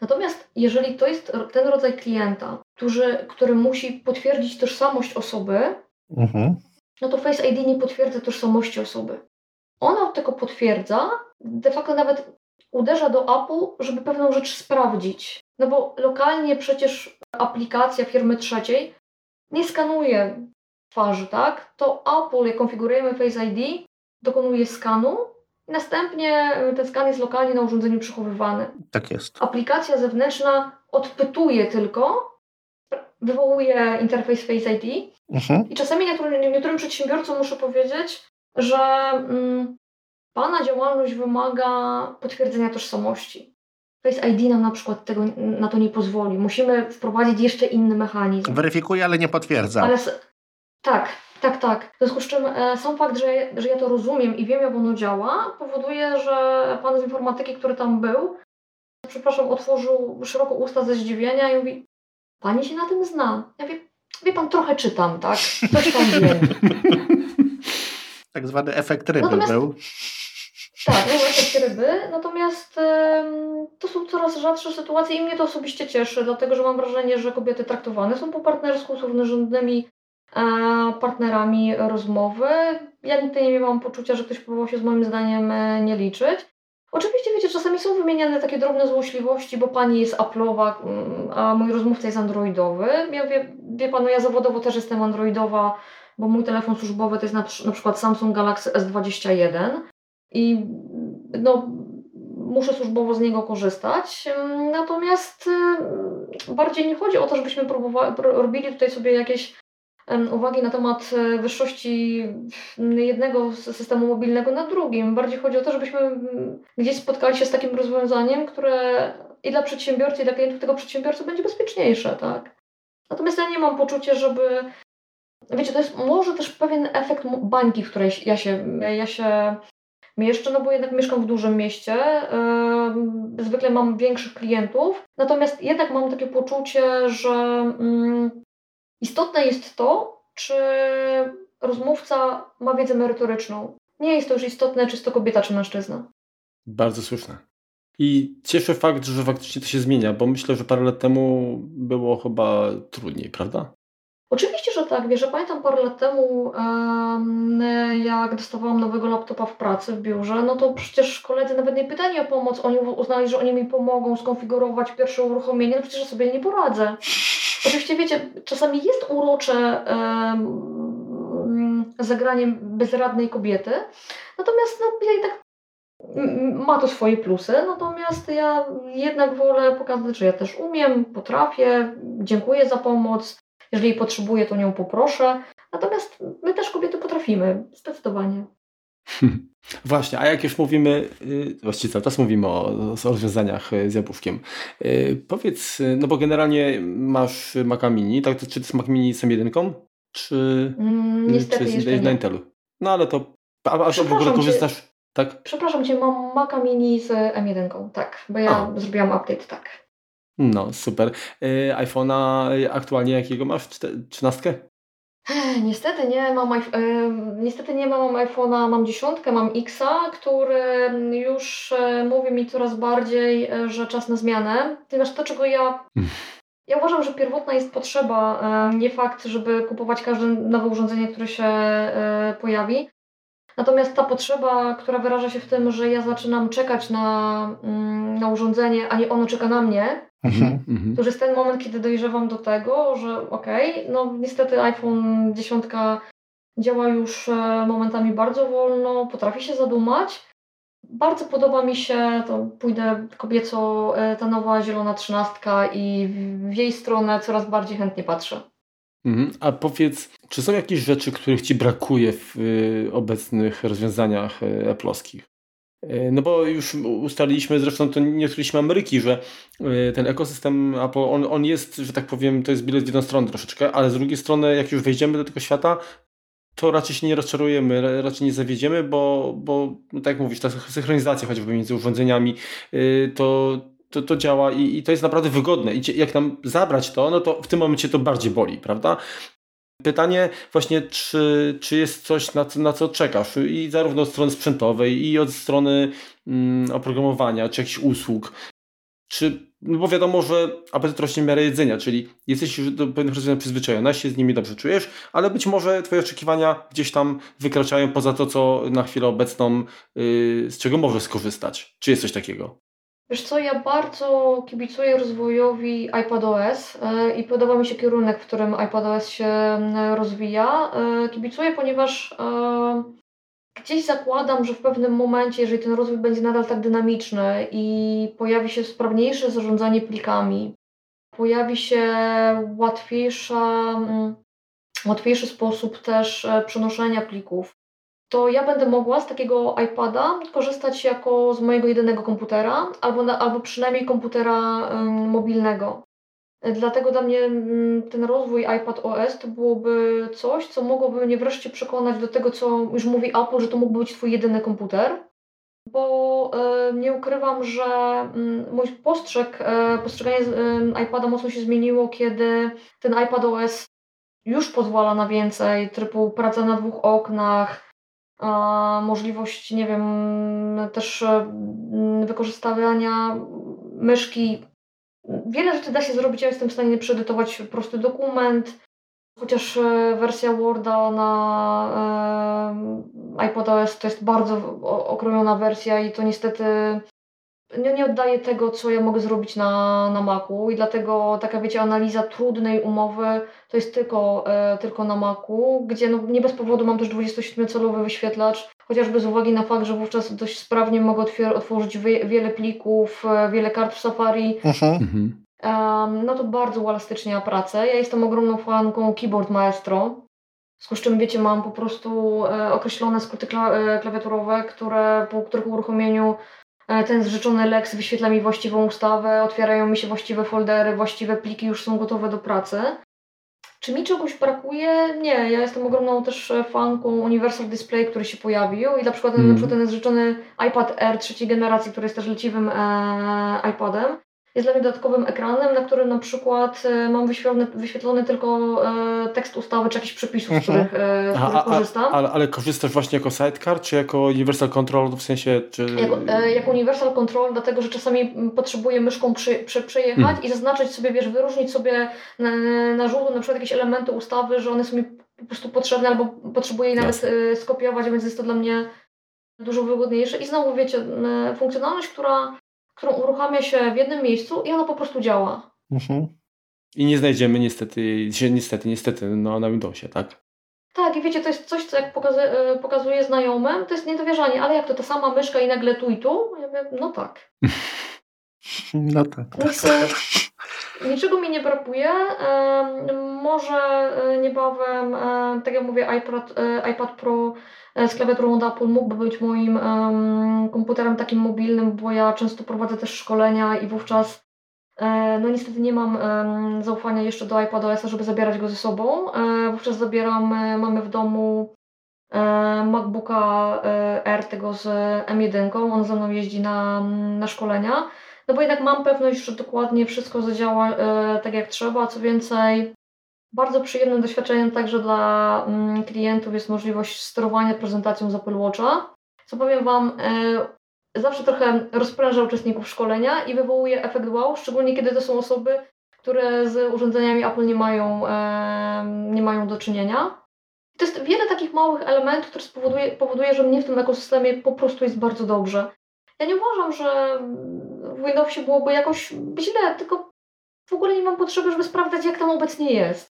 Natomiast jeżeli to jest ten rodzaj klienta, który, który musi potwierdzić tożsamość osoby, mhm. no to Face ID nie potwierdza tożsamości osoby. Ona tylko potwierdza, de facto nawet uderza do Apple, żeby pewną rzecz sprawdzić. No bo lokalnie przecież aplikacja firmy trzeciej nie skanuje twarzy, tak? To Apple, jak konfigurujemy Face ID, dokonuje skanu i następnie ten skan jest lokalnie na urządzeniu przechowywany. Tak jest. Aplikacja zewnętrzna odpytuje tylko, wywołuje interfejs Face ID mhm. i czasami niektórym, niektórym przedsiębiorcom muszę powiedzieć, że mm, Pana działalność wymaga potwierdzenia tożsamości. Face ID nam na przykład tego, na to nie pozwoli. Musimy wprowadzić jeszcze inny mechanizm. Weryfikuje, ale nie potwierdza. Ale tak, tak, tak. W związku z czym e, sam fakt, że, że ja to rozumiem i wiem, jak ono działa, powoduje, że pan z informatyki, który tam był, przepraszam, otworzył szeroko usta ze zdziwienia i mówi, pani się na tym zna. Ja wie, wie pan, trochę czytam, tak? Coś tam wiem. tak zwany efekt ryby Natomiast, był. Tak, był efekt ryby, natomiast to są coraz rzadsze sytuacje i mnie to osobiście cieszy, dlatego że mam wrażenie, że kobiety traktowane są po partnersku z równorzędnymi e, partnerami rozmowy. Ja nigdy nie miałam poczucia, że ktoś próbował się z moim zdaniem e, nie liczyć. Oczywiście, wiecie, czasami są wymieniane takie drobne złośliwości, bo pani jest Apple'owa, mm, a mój rozmówca jest androidowy. Ja wie, wie pan, no ja zawodowo też jestem androidowa, bo mój telefon służbowy to jest na, na przykład Samsung Galaxy S21 i no, muszę służbowo z niego korzystać. Natomiast bardziej nie chodzi o to, żebyśmy próbowali, robili tutaj sobie jakieś uwagi na temat e, wyższości jednego systemu mobilnego na drugim. Bardziej chodzi o to, żebyśmy gdzieś spotkali się z takim rozwiązaniem, które i dla przedsiębiorcy, i dla klientów tego przedsiębiorcy będzie bezpieczniejsze, tak? Natomiast ja nie mam poczucia, żeby wiecie, to jest może też pewien efekt bańki, w której ja się, ja się mieszczę, no bo jednak mieszkam w dużym mieście, yy, zwykle mam większych klientów, natomiast jednak mam takie poczucie, że yy, istotne jest to, czy rozmówca ma wiedzę merytoryczną. Nie jest to już istotne, czy jest to kobieta, czy mężczyzna. Bardzo słuszne. I cieszy fakt, że faktycznie to się zmienia, bo myślę, że parę lat temu było chyba trudniej, prawda? Oczywiście, że tak. Wiesz, że pamiętam parę lat temu, jak dostawałam nowego laptopa w pracy w biurze, no to przecież koledzy nawet nie pytali o pomoc. Oni uznali, że oni mi pomogą skonfigurować pierwsze uruchomienie. No przecież sobie nie poradzę. Oczywiście, wiecie, czasami jest urocze um, zagraniem bezradnej kobiety, natomiast no, ja i tak ma to swoje plusy, natomiast ja jednak wolę pokazać, że ja też umiem, potrafię, dziękuję za pomoc, jeżeli potrzebuję, to nią poproszę. Natomiast my też kobiety potrafimy, zdecydowanie. Właśnie, a jak już mówimy, y, właściwie cały czas mówimy o, o rozwiązaniach y, z jabłuszkiem. Y, powiedz, no bo generalnie masz Maca Mini, tak? Czy to jest Mac Mini z M1? Czy, mm, niestety czy jest na Intelu? No ale to, a, a w ogóle korzystasz, tak? Przepraszam Cię, mam Maca Mini z M1, tak, bo ja a. zrobiłam update, tak. No, super. Yy, iPhone'a aktualnie jakiego masz? Trzynastkę? Niestety nie mam, yy, niestety nie mam iPhone'a, mam dziesiątkę, mam Xa, który już yy, mówi mi coraz bardziej, yy, że czas na zmianę. Ponieważ to, czego ja ja uważam, że pierwotna jest potrzeba, nie fakt, żeby kupować każde nowe urządzenie, które się pojawi. Natomiast ta potrzeba, która wyraża się w tym, że ja zaczynam czekać na, mm, na urządzenie, a nie ono czeka na mnie, Mhm, mhm. To już jest ten moment, kiedy dojrzewam do tego, że okej, okay, no niestety iPhone 10 działa już e, momentami bardzo wolno, potrafi się zadumać. Bardzo podoba mi się, to pójdę kobieco, e, ta nowa zielona trzynastka i w jej stronę coraz bardziej chętnie patrzę. Mhm. A powiedz, czy są jakieś rzeczy, których Ci brakuje w y, obecnych rozwiązaniach y, Apple'owskich? E, no bo już ustaliliśmy, zresztą to nie odkryliśmy Ameryki, że e, ten ekosystem Apple, on, on jest, że tak powiem, to jest bilet w jedną stronę troszeczkę, ale z drugiej strony, jak już wejdziemy do tego świata, to raczej się nie rozczarujemy, raczej nie zawiedziemy, bo, bo no tak jak mówisz, ta synchronizacja choćby między urządzeniami, to, to, to działa i, i to jest naprawdę wygodne. I jak nam zabrać to, no to w tym momencie to bardziej boli, prawda? Pytanie właśnie, czy, czy jest coś, na co, na co czekasz i zarówno od strony sprzętowej i od strony mm, oprogramowania, czy jakichś usług. Czy, no bo wiadomo, że apetyt rośnie w miarę jedzenia, czyli jesteś już do pewnych rozwiązań przyzwyczajona, się z nimi dobrze czujesz, ale być może Twoje oczekiwania gdzieś tam wykraczają poza to, co na chwilę obecną, yy, z czego możesz skorzystać. Czy jest coś takiego? Wiesz co, ja bardzo kibicuję rozwojowi iPadOS e, i podoba mi się kierunek, w którym iPadOS się rozwija. E, kibicuję, ponieważ e, gdzieś zakładam, że w pewnym momencie, jeżeli ten rozwój będzie nadal tak dynamiczny i pojawi się sprawniejsze zarządzanie plikami, pojawi się łatwiejsza, łatwiejszy sposób też przenoszenia plików, to ja będę mogła z takiego iPada korzystać jako z mojego jedynego komputera, albo, na, albo przynajmniej komputera mobilnego. Dlatego dla mnie ten rozwój iPad OS to byłoby coś, co mogłoby mnie wreszcie przekonać do tego, co już mówi Apple, że to mógłby być Twój jedyny komputer. Bo nie ukrywam, że y, mój postrzeg, y, postrzeganie iPada mocno się zmieniło, kiedy ten iPad OS już pozwala na więcej, typu praca na dwóch oknach, możliwość, nie wiem, też mm, wykorzystywania myszki. Wiele rzeczy da się zrobić. Ja jestem w stanie przeedytować prosty dokument, chociaż e, wersja Worda na e, iPadOS to jest bardzo okrojona wersja i to niestety nie, nie oddaje tego, co ja mogę zrobić na, na Macu i dlatego taka, wiecie, analiza trudnej umowy to jest tylko, e, tylko na Macu, gdzie no, nie bez powodu mam też 27-calowy wyświetlacz, chociażby z uwagi na fakt, że wówczas dość sprawnie mogę otworzyć wie, wiele plików, e, wiele kart w Safari. Mhm. Um, no to bardzo uelastycznia pracę. Ja jestem ogromną fanką Keyboard Maestro, z czym wiecie, mam po prostu e, określone skróty kla, e, klawiaturowe, które po których uruchomieniu E, ten zrzeczony Lex wyświetla mi właściwą ustawę, otwierają mi się właściwe foldery, właściwe pliki już są gotowe do pracy. Czy mi czegoś brakuje? Nie, ja jestem ogromną też fanką Universal Display, który się pojawił i na przykład, mm. na przykład ten zrzeczony iPad Air trzeciej generacji, który jest też leciwym e, iPadem, jest dla mnie dodatkowym ekranem, na którym na przykład e, mam wyświetlony, wyświetlony tylko e, tekst ustawy czy jakichś przepisów, z Mhm. których, e, Aha, których a, korzystam. ale, ale korzystasz właśnie jako sidecar, czy jako Universal Control, w sensie, czy... Jako, jako Universal Control, dlatego że czasami potrzebuję myszką przy, przy, przejechać Mhm. i zaznaczyć sobie, wiesz, wyróżnić sobie na, na żółto na przykład jakieś elementy ustawy, że one są mi po prostu potrzebne albo potrzebuję je nawet skopiować, więc jest to dla mnie dużo wygodniejsze. I znowu wiecie, funkcjonalność, która, którą uruchamia się w jednym miejscu i ona po prostu działa. Mhm. I nie znajdziemy niestety, niestety, niestety, no, na Windowsie, tak? Tak, i wiecie, to jest coś, co jak pokazuje, pokazuję znajomym, to jest niedowierzanie, ale jak to ta sama myszka i nagle tu i tu? Ja mówię, no tak. No tak. Więc e, niczego mi nie brakuje. Może e, niebawem, e, tak jak mówię, iPad, iPad Pro z klawiaturą od Apple mógłby być moim em, komputerem takim mobilnym, bo ja często prowadzę też szkolenia i wówczas e, no niestety nie mam em, zaufania jeszcze do iPadOS-a, żeby zabierać go ze sobą. E, Wówczas zabieram, e, mamy w domu e, MacBooka e, Air tego z M1, on ze mną jeździ na, na szkolenia. No bo jednak mam pewność, że dokładnie wszystko zadziała e, tak jak trzeba. Co więcej, bardzo przyjemnym doświadczeniem także dla mm, klientów jest możliwość sterowania prezentacją z Apple Watcha. Co powiem Wam, e, zawsze trochę rozpręża uczestników szkolenia i wywołuje efekt wow, szczególnie kiedy to są osoby, które z urządzeniami Apple nie mają, e, nie mają do czynienia. To jest wiele takich małych elementów, które spowoduje, powoduje, że mnie w tym ekosystemie po prostu jest bardzo dobrze. Ja nie uważam, że w Windowsie byłoby jakoś źle, tylko w ogóle nie mam potrzeby, żeby sprawdzać, jak tam obecnie jest.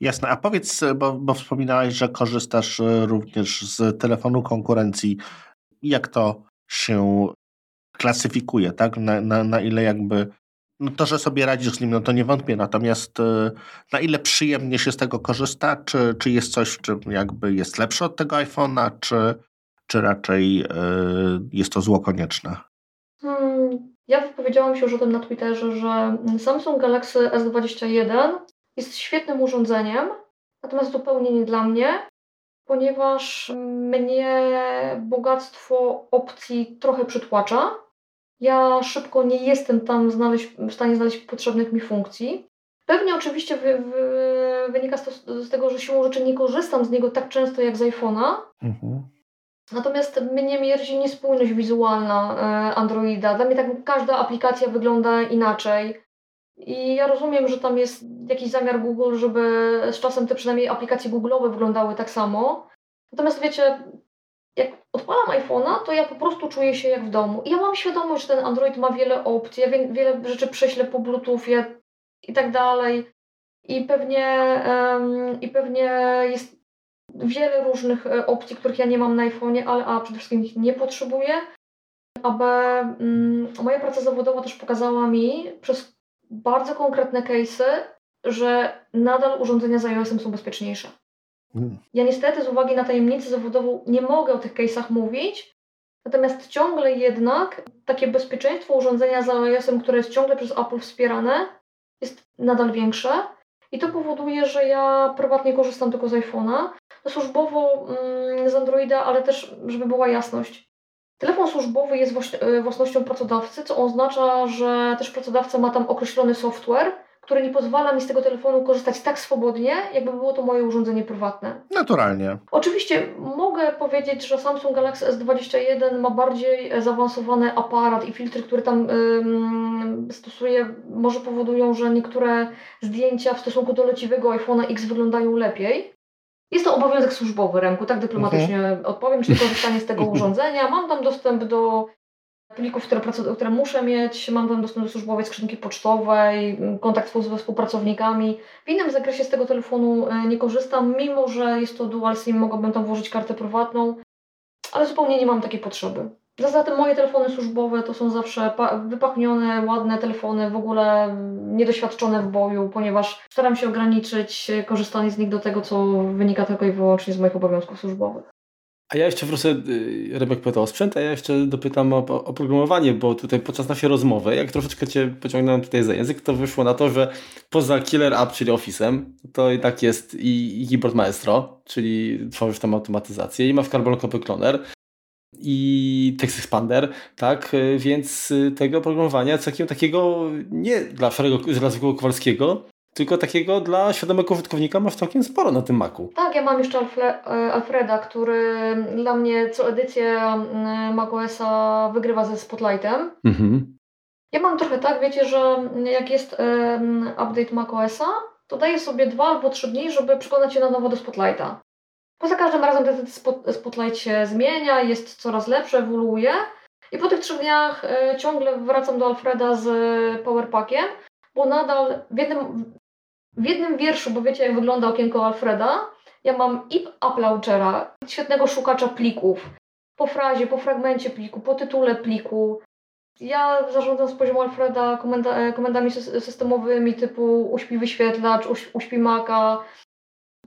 Jasne, a powiedz, bo, bo wspominałeś, że korzystasz e, również z telefonu konkurencji. Jak to się klasyfikuje, tak? Na, na, na ile jakby. No to, że sobie radzisz z nim, no to nie wątpię, natomiast e, na ile przyjemnie się z tego korzysta? Czy, czy jest coś, w czym jakby jest lepsze od tego iPhone'a, czy, czy raczej e, jest to zło konieczne? Hmm, ja wypowiedziałam się już o tym na Twitterze, że Samsung Galaxy S21 jest świetnym urządzeniem, natomiast zupełnie nie dla mnie, ponieważ mnie bogactwo opcji trochę przytłacza. Ja szybko nie jestem tam znaleźć, w stanie znaleźć potrzebnych mi funkcji. Pewnie oczywiście wy, wy, wynika z, to, z tego, że siłą rzeczy nie korzystam z niego tak często jak z iPhone'a. Mhm. Natomiast mnie mierzi niespójność wizualna e, Androida. Dla mnie tak każda aplikacja wygląda inaczej. I ja rozumiem, że tam jest jakiś zamiar Google, żeby z czasem te przynajmniej aplikacje Google'owe wyglądały tak samo. Natomiast wiecie, jak odpalam iPhone'a, to ja po prostu czuję się jak w domu. I ja mam świadomość, że ten Android ma wiele opcji, ja wie, wiele rzeczy prześlę po Bluetoothie i tak dalej. I pewnie, em, I pewnie jest wiele różnych e, opcji, których ja nie mam na iPhone'ie, ale a przede wszystkim ich nie potrzebuję. A B, mm, moja praca zawodowa też pokazała mi przez bardzo konkretne case'y, że nadal urządzenia z iOS-em są bezpieczniejsze. Mm. Ja niestety z uwagi na tajemnicę zawodową nie mogę o tych case'ach mówić, natomiast ciągle jednak takie bezpieczeństwo urządzenia z iOS-em, które jest ciągle przez Apple wspierane, jest nadal większe. I to powoduje, że ja prywatnie korzystam tylko z iPhone'a, służbowo mm, z Androida, ale też, żeby była jasność. Telefon służbowy jest e, własnością pracodawcy, co oznacza, że też pracodawca ma tam określony software, który nie pozwala mi z tego telefonu korzystać tak swobodnie, jakby było to moje urządzenie prywatne. Naturalnie. Oczywiście mogę powiedzieć, że Samsung Galaxy S21 ma bardziej e, zaawansowany aparat i filtry, które tam ym, stosuje, może powodują, że niektóre zdjęcia w stosunku do leciwego iPhone'a X wyglądają lepiej. Jest to obowiązek służbowy, Remku, tak dyplomatycznie odpowiem, czyli korzystanie z tego urządzenia. Mam tam dostęp do plików, które, które muszę mieć, mam tam dostęp do służbowej skrzynki pocztowej, kontakt z współpracownikami. W innym zakresie z tego telefonu e, nie korzystam, mimo że jest to dual SIM, mogłabym tam włożyć kartę prywatną, ale zupełnie nie mam takiej potrzeby. Zatem tym moje telefony służbowe to są zawsze pa- wypachnione, ładne telefony, w ogóle niedoświadczone w boju, ponieważ staram się ograniczyć korzystanie z nich do tego, co wynika tylko i wyłącznie z moich obowiązków służbowych. A ja jeszcze wrócę, y, Rebek pytał o sprzęt, a ja jeszcze dopytam o, o programowanie, bo tutaj podczas naszej rozmowy, jak troszeczkę Cię pociągnąłem tutaj za język, to wyszło na to, że poza Killer App, czyli Office'em, to i tak jest i, i Keyboard Maestro, czyli tworzysz tam automatyzację i masz Carbon Copy Cloner. I Text Expander, tak, więc tego programowania takiego, takiego nie dla szarego, dla zwykłego Kowalskiego, tylko takiego dla świadomego użytkownika masz całkiem sporo na tym Macu. Tak, ja mam jeszcze Alfle Alfreda, który dla mnie co edycję macOSa wygrywa ze Spotlightem. Mhm. Ja mam trochę tak, wiecie, że jak jest um, update macOSa, to daję sobie dwa albo trzy dni, żeby przekonać się na nowo do Spotlighta. Bo za każdym razem ten Spotlight się zmienia, jest coraz lepszy, ewoluuje. I po tych trzech dniach y, ciągle wracam do Alfreda z Powerpackiem, bo nadal w jednym, w jednym wierszu, bo wiecie jak wygląda okienko Alfreda, ja mam i App Launchera, świetnego szukacza plików, po frazie, po fragmencie pliku, po tytule pliku, ja zarządzam z poziomu Alfreda komenda, e, komendami systemowymi typu uśpi wyświetlacz, uśpi Maca.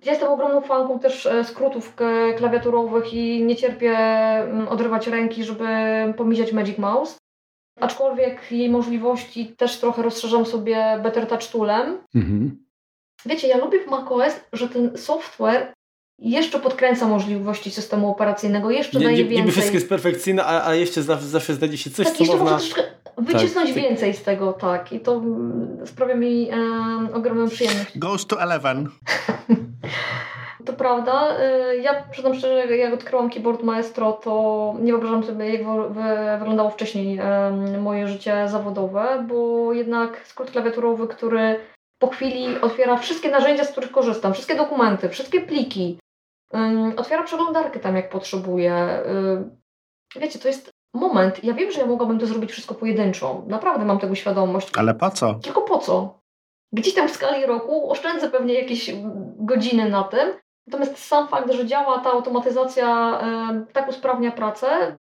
Ja jestem ogromną fanką też e, skrótów klawiaturowych i nie cierpię mm, odrywać ręki, żeby pomijać Magic Mouse. Aczkolwiek jej możliwości też trochę rozszerzam sobie Better Touch Toolem. Mhm. Wiecie, ja lubię w macOS, że ten software jeszcze podkręca możliwości systemu operacyjnego, jeszcze nie, daje nie, więcej. Niby wszystko jest perfekcyjne, a, a jeszcze zawsze, zawsze znajdzie się coś, tak, co można... wycisnąć tak. więcej z tego, tak. I to mm, sprawia mi e, ogromną przyjemność. Goes to eleven. to prawda. E, ja przyznam szczerze, jak odkryłam keyboard Maestro, to nie wyobrażam sobie, jak wyglądało wcześniej moje życie zawodowe, bo jednak skrót klawiaturowy, który po chwili otwiera wszystkie narzędzia, z których korzystam, wszystkie dokumenty, wszystkie pliki, Otwiera przeglądarkę tam, jak potrzebuje. Wiecie, to jest moment. Ja wiem, że ja mogłabym to zrobić wszystko pojedynczo. Naprawdę mam tego świadomość. Ale po co? Tylko po co? Gdzieś tam w skali roku oszczędzę pewnie jakieś godziny na tym. Natomiast sam fakt, że działa ta automatyzacja, tak usprawnia pracę,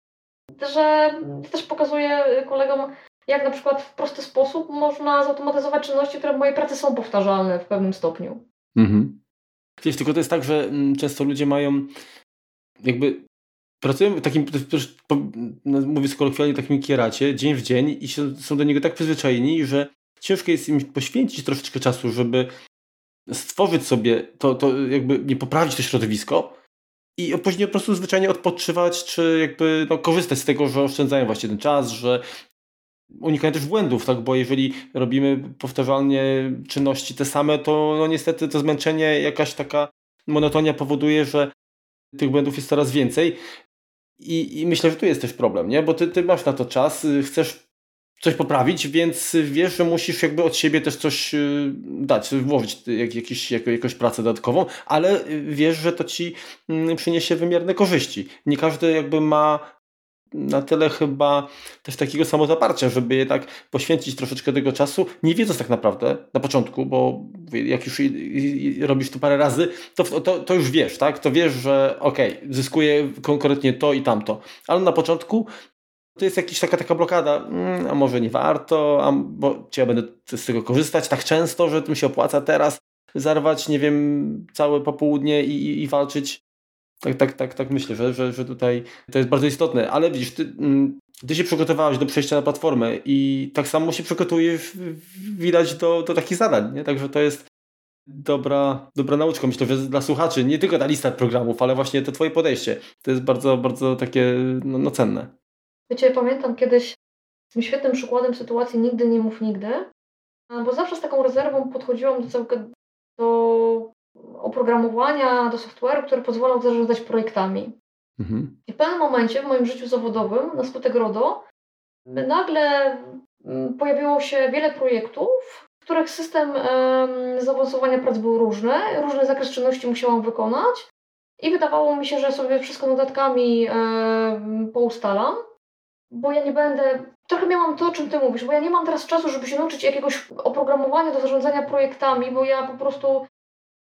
że też pokazuje kolegom, jak na przykład w prosty sposób można zautomatyzować czynności, które w mojej pracy są powtarzalne w pewnym stopniu. Mhm. Wiesz, tylko to jest tak, że mm, często ludzie mają jakby pracują takim, no, mówię kolokwialnie, takim kieracie, dzień w dzień i są do niego tak przyzwyczajeni, że ciężko jest im poświęcić troszeczkę czasu, żeby stworzyć sobie to, to jakby nie poprawić to środowisko i później po prostu zwyczajnie odpoczywać, czy jakby no, korzystać z tego, że oszczędzają właśnie ten czas, że unikają też błędów, tak? bo jeżeli robimy powtarzalnie czynności te same, to no niestety to zmęczenie, jakaś taka monotonia powoduje, że tych błędów jest coraz więcej. I, I, myślę, że tu jest też problem, nie? bo ty, ty masz na to czas, chcesz coś poprawić, więc wiesz, że musisz jakby od siebie też coś y, dać, włożyć jak, jakiś, jak, jakąś pracę dodatkową, ale wiesz, że to ci mm, przyniesie wymierne korzyści. Nie każdy jakby ma na tyle chyba też takiego samozaparcia, żeby jednak poświęcić troszeczkę tego czasu, nie wiedząc tak naprawdę na początku, bo jak już robisz to parę razy, to, to, to już wiesz, tak? To wiesz, że okej, okay, zyskuję konkretnie to i tamto, ale na początku to jest jakaś taka, taka blokada, mm, a może nie warto, a, bo czy ja będę z tego korzystać tak często, że to mi się opłaca teraz zarwać, nie wiem, całe popołudnie i, i, i walczyć tak, tak, tak, tak myślę, że, że, że tutaj to jest bardzo istotne. Ale widzisz, ty, mm, ty się przygotowałeś do przejścia na platformę i tak samo się przygotujesz, widać, do, do takich zadań. Nie? Także to jest dobra, dobra nauczka. Myślę, że dla słuchaczy nie tylko ta lista programów, ale właśnie to twoje podejście. To jest bardzo, bardzo takie no, no cenne. Wiecie, pamiętam kiedyś tym świetnym przykładem sytuacji nigdy nie mów nigdy, bo zawsze z taką rezerwą podchodziłam do, całego, do oprogramowania, do software'u, który pozwalał zarządzać projektami. Mhm. I w pewnym momencie w moim życiu zawodowym, na skutek RODO, nagle mm, pojawiło się wiele projektów, w których system um, zaawansowania prac był różny, różny zakres czynności musiałam wykonać i wydawało mi się, że sobie wszystko notatkami um, poustalam, bo ja nie będę... Trochę miałam to, o czym Ty mówisz, bo ja nie mam teraz czasu, żeby się nauczyć jakiegoś oprogramowania do zarządzania projektami, bo ja po prostu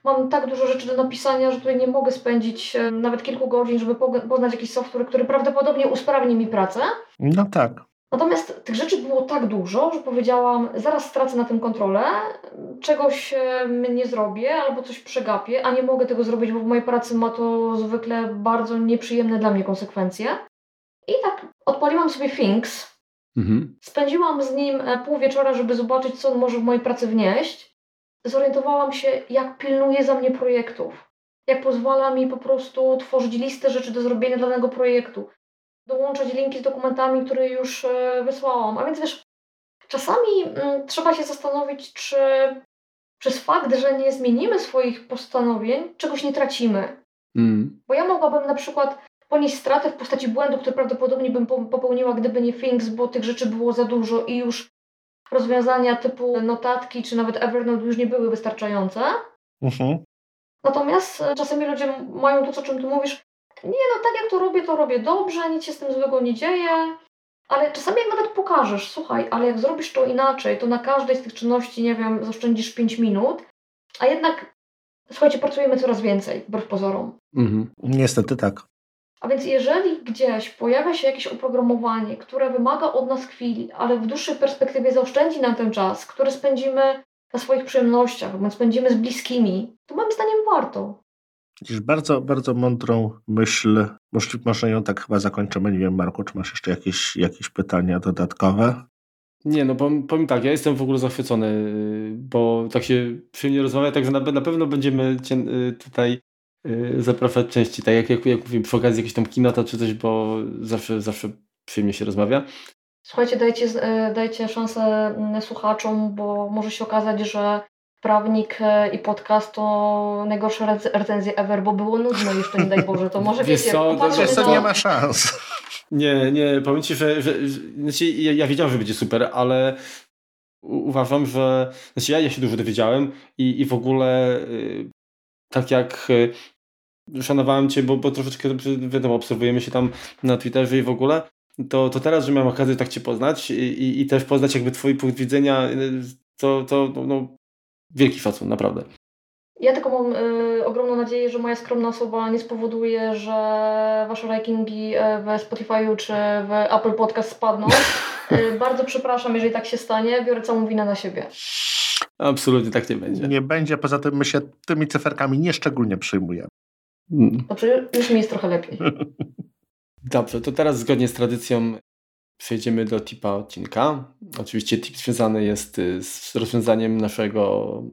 Mam tak dużo rzeczy do napisania, że tutaj nie mogę spędzić e, nawet kilku godzin, żeby poznać jakiś software, który prawdopodobnie usprawni mi pracę. No tak. Natomiast tych rzeczy było tak dużo, że powiedziałam, zaraz stracę na tym kontrolę, czegoś nie zrobię albo coś przegapię, a nie mogę tego zrobić, bo w mojej pracy ma to zwykle bardzo nieprzyjemne dla mnie konsekwencje. I tak odpaliłam sobie Things. Mhm. Spędziłam z nim e, pół wieczora, żeby zobaczyć, co on może w mojej pracy wnieść zorientowałam się, jak pilnuje za mnie projektów. Jak pozwala mi po prostu tworzyć listę rzeczy do zrobienia danego projektu. dołączać linki z dokumentami, które już e, wysłałam. A więc wiesz, czasami mm, trzeba się zastanowić, czy przez fakt, że nie zmienimy swoich postanowień, czegoś nie tracimy. Mm. Bo ja mogłabym na przykład ponieść stratę w postaci błędu, który prawdopodobnie bym popełniła, gdyby nie Things, bo tych rzeczy było za dużo i już rozwiązania typu notatki czy nawet Evernote już nie były wystarczające. Uh-huh. Natomiast e, czasami ludzie mają to, o czym tu mówisz, nie no, tak jak to robię, to robię dobrze, nic się z tym złego nie dzieje, ale czasami jak nawet pokażesz, słuchaj, ale jak zrobisz to inaczej, to na każdej z tych czynności, nie wiem, zaoszczędzisz 5 minut, a jednak, słuchajcie, pracujemy coraz więcej, wbrew pozorom. Mhm. Niestety tak. A więc jeżeli gdzieś pojawia się jakieś oprogramowanie, które wymaga od nas chwili, ale w dłuższej perspektywie zaoszczędzi nam ten czas, który spędzimy na swoich przyjemnościach, bądź spędzimy z bliskimi, to moim zdaniem warto. Widzisz, bardzo, bardzo mądrą myśl. Może, może ją tak chyba zakończymy. Nie wiem, Marku, czy masz jeszcze jakieś, jakieś pytania dodatkowe? Nie, no powiem, powiem tak, ja jestem w ogóle zachwycony, bo tak się przyjemnie rozmawia, także na, na pewno będziemy cię y, tutaj zapraszać częściej, tak jak, jak, jak mówię, przy okazji jakiegoś tam kinota czy coś, bo zawsze, zawsze przyjemnie się rozmawia. Słuchajcie, dajcie, y, dajcie szansę mm, słuchaczom, bo może się okazać, że prawnik e, i podcast to najgorsze recenzje ever, bo było nudno jeszcze, nie daj Boże, to może wiesz wiecie, co, to, to nie ma szans. Nie, nie, powiem Ci, że, że, że znaczy ja, ja wiedziałem, że będzie super, ale uważam, że znaczy ja, ja się dużo dowiedziałem i, i w ogóle y, tak jak y, szanowałem Cię, bo, bo troszeczkę wiadomo, obserwujemy się tam na Twitterze i w ogóle, to, to teraz, że miałem okazję tak Cię poznać i, i, i też poznać jakby Twój punkt widzenia, y, to, to no, wielki szacun, naprawdę. Ja tylko mam y, ogromną nadzieję, że moja skromna osoba nie spowoduje, że wasze rankingi y, w Spotify'u czy w Apple Podcast spadną. Y, bardzo przepraszam, jeżeli tak się stanie. Biorę całą winę na siebie. Absolutnie tak nie będzie. Nie będzie, poza tym my się tymi cyferkami nieszczególnie przyjmujemy. Hmm. Dobrze, już mi jest trochę lepiej. Dobrze, to teraz zgodnie z tradycją przejdziemy do tipa odcinka. Oczywiście tip związany jest y, z rozwiązaniem naszego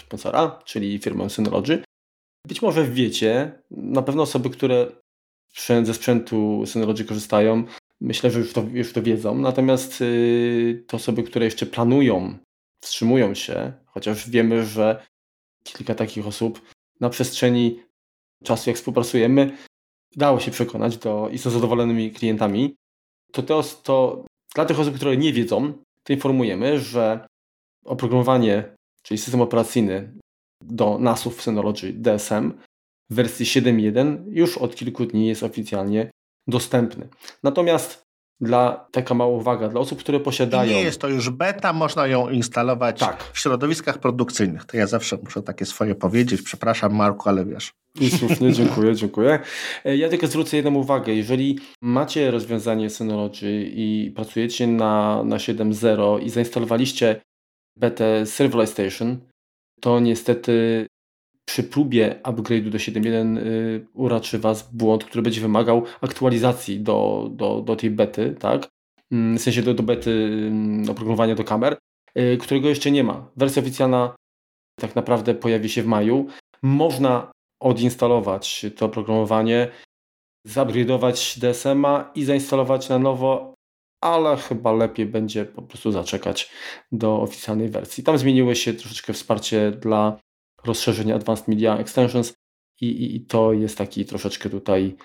sponsora, czyli firmą Synology. Być może wiecie, na pewno osoby, które ze sprzętu Synology korzystają, myślę, że już to, już to wiedzą. Natomiast yy, te osoby, które jeszcze planują, wstrzymują się, chociaż wiemy, że kilka takich osób na przestrzeni czasu, jak współpracujemy, dało się przekonać do, i są zadowolonymi klientami to, to, to dla tych osób, które nie wiedzą, to informujemy, że oprogramowanie, czyli system operacyjny do NASów Synology DSM w wersji 7.1 już od kilku dni jest oficjalnie dostępny. Natomiast dla taka mała uwaga, dla osób, które posiadają. I nie jest to już beta, można ją instalować tak. w środowiskach produkcyjnych. To ja zawsze muszę takie swoje powiedzieć. Przepraszam, Marku, ale wiesz. I słusznie, dziękuję, dziękuję. E, ja tylko zwrócę jedną uwagę. Jeżeli macie rozwiązanie Synology i pracujecie na, na 7.0 i zainstalowaliście betę Serverless Station, to niestety przy próbie upgrade'u do 7.1 y, uraczy Was błąd, który będzie wymagał aktualizacji do, do, do tej bety, tak? Mm, w sensie do, do bety mm, oprogramowania do kamer, y, którego jeszcze nie ma. Wersja oficjalna tak naprawdę pojawi się w maju. Można odinstalować to oprogramowanie, zupgrade'ować DSM-a i zainstalować na nowo, ale chyba lepiej będzie po prostu zaczekać do oficjalnej wersji. Tam zmieniły się troszeczkę wsparcie dla rozszerzenia Advanced Media Extensions i, i, i to jest taki troszeczkę tutaj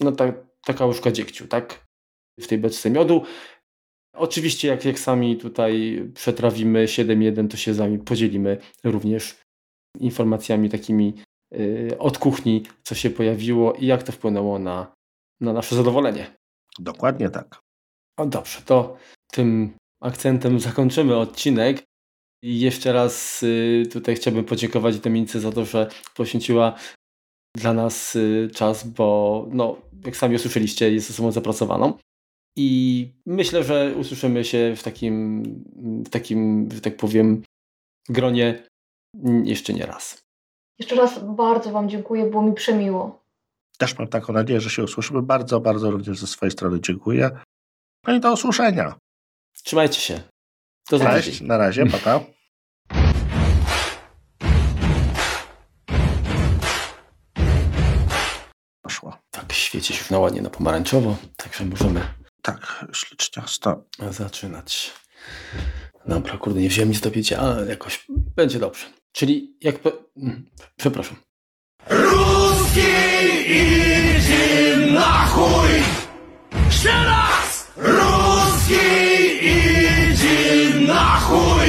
no ta, taka łyżka dziegciu, tak? W tej beczce miodu. Oczywiście jak, jak sami tutaj przetrawimy 7.1, to się z Wami podzielimy również informacjami takimi yy, od kuchni, co się pojawiło i jak to wpłynęło na, na nasze zadowolenie. Dokładnie tak. O, dobrze, to tym akcentem zakończymy odcinek. I jeszcze raz y, tutaj chciałbym podziękować Dominice za to, że poświęciła dla nas y, czas, bo no, jak sami usłyszeliście, jest osobą zapracowaną. I myślę, że usłyszymy się w takim, w takim, że tak powiem, gronie jeszcze nie raz. Jeszcze raz bardzo Wam dziękuję, było mi przemiło. Też mam taką nadzieję, że się usłyszymy. Bardzo, bardzo również ze swojej strony dziękuję. No i do usłyszenia. Trzymajcie się. Do Cześć, na razie, Tak, świeci się na ładnie na pomarańczowo, także możemy... Tak, śliczniasta. Zaczynać. Dobra, kurde, nie wziąłem nic do picia, ale jakoś będzie dobrze. Czyli jak... Pe... Mm, przepraszam. Ruski idzie na chuj! Jeszcze raz! Ruski idzie na chuj!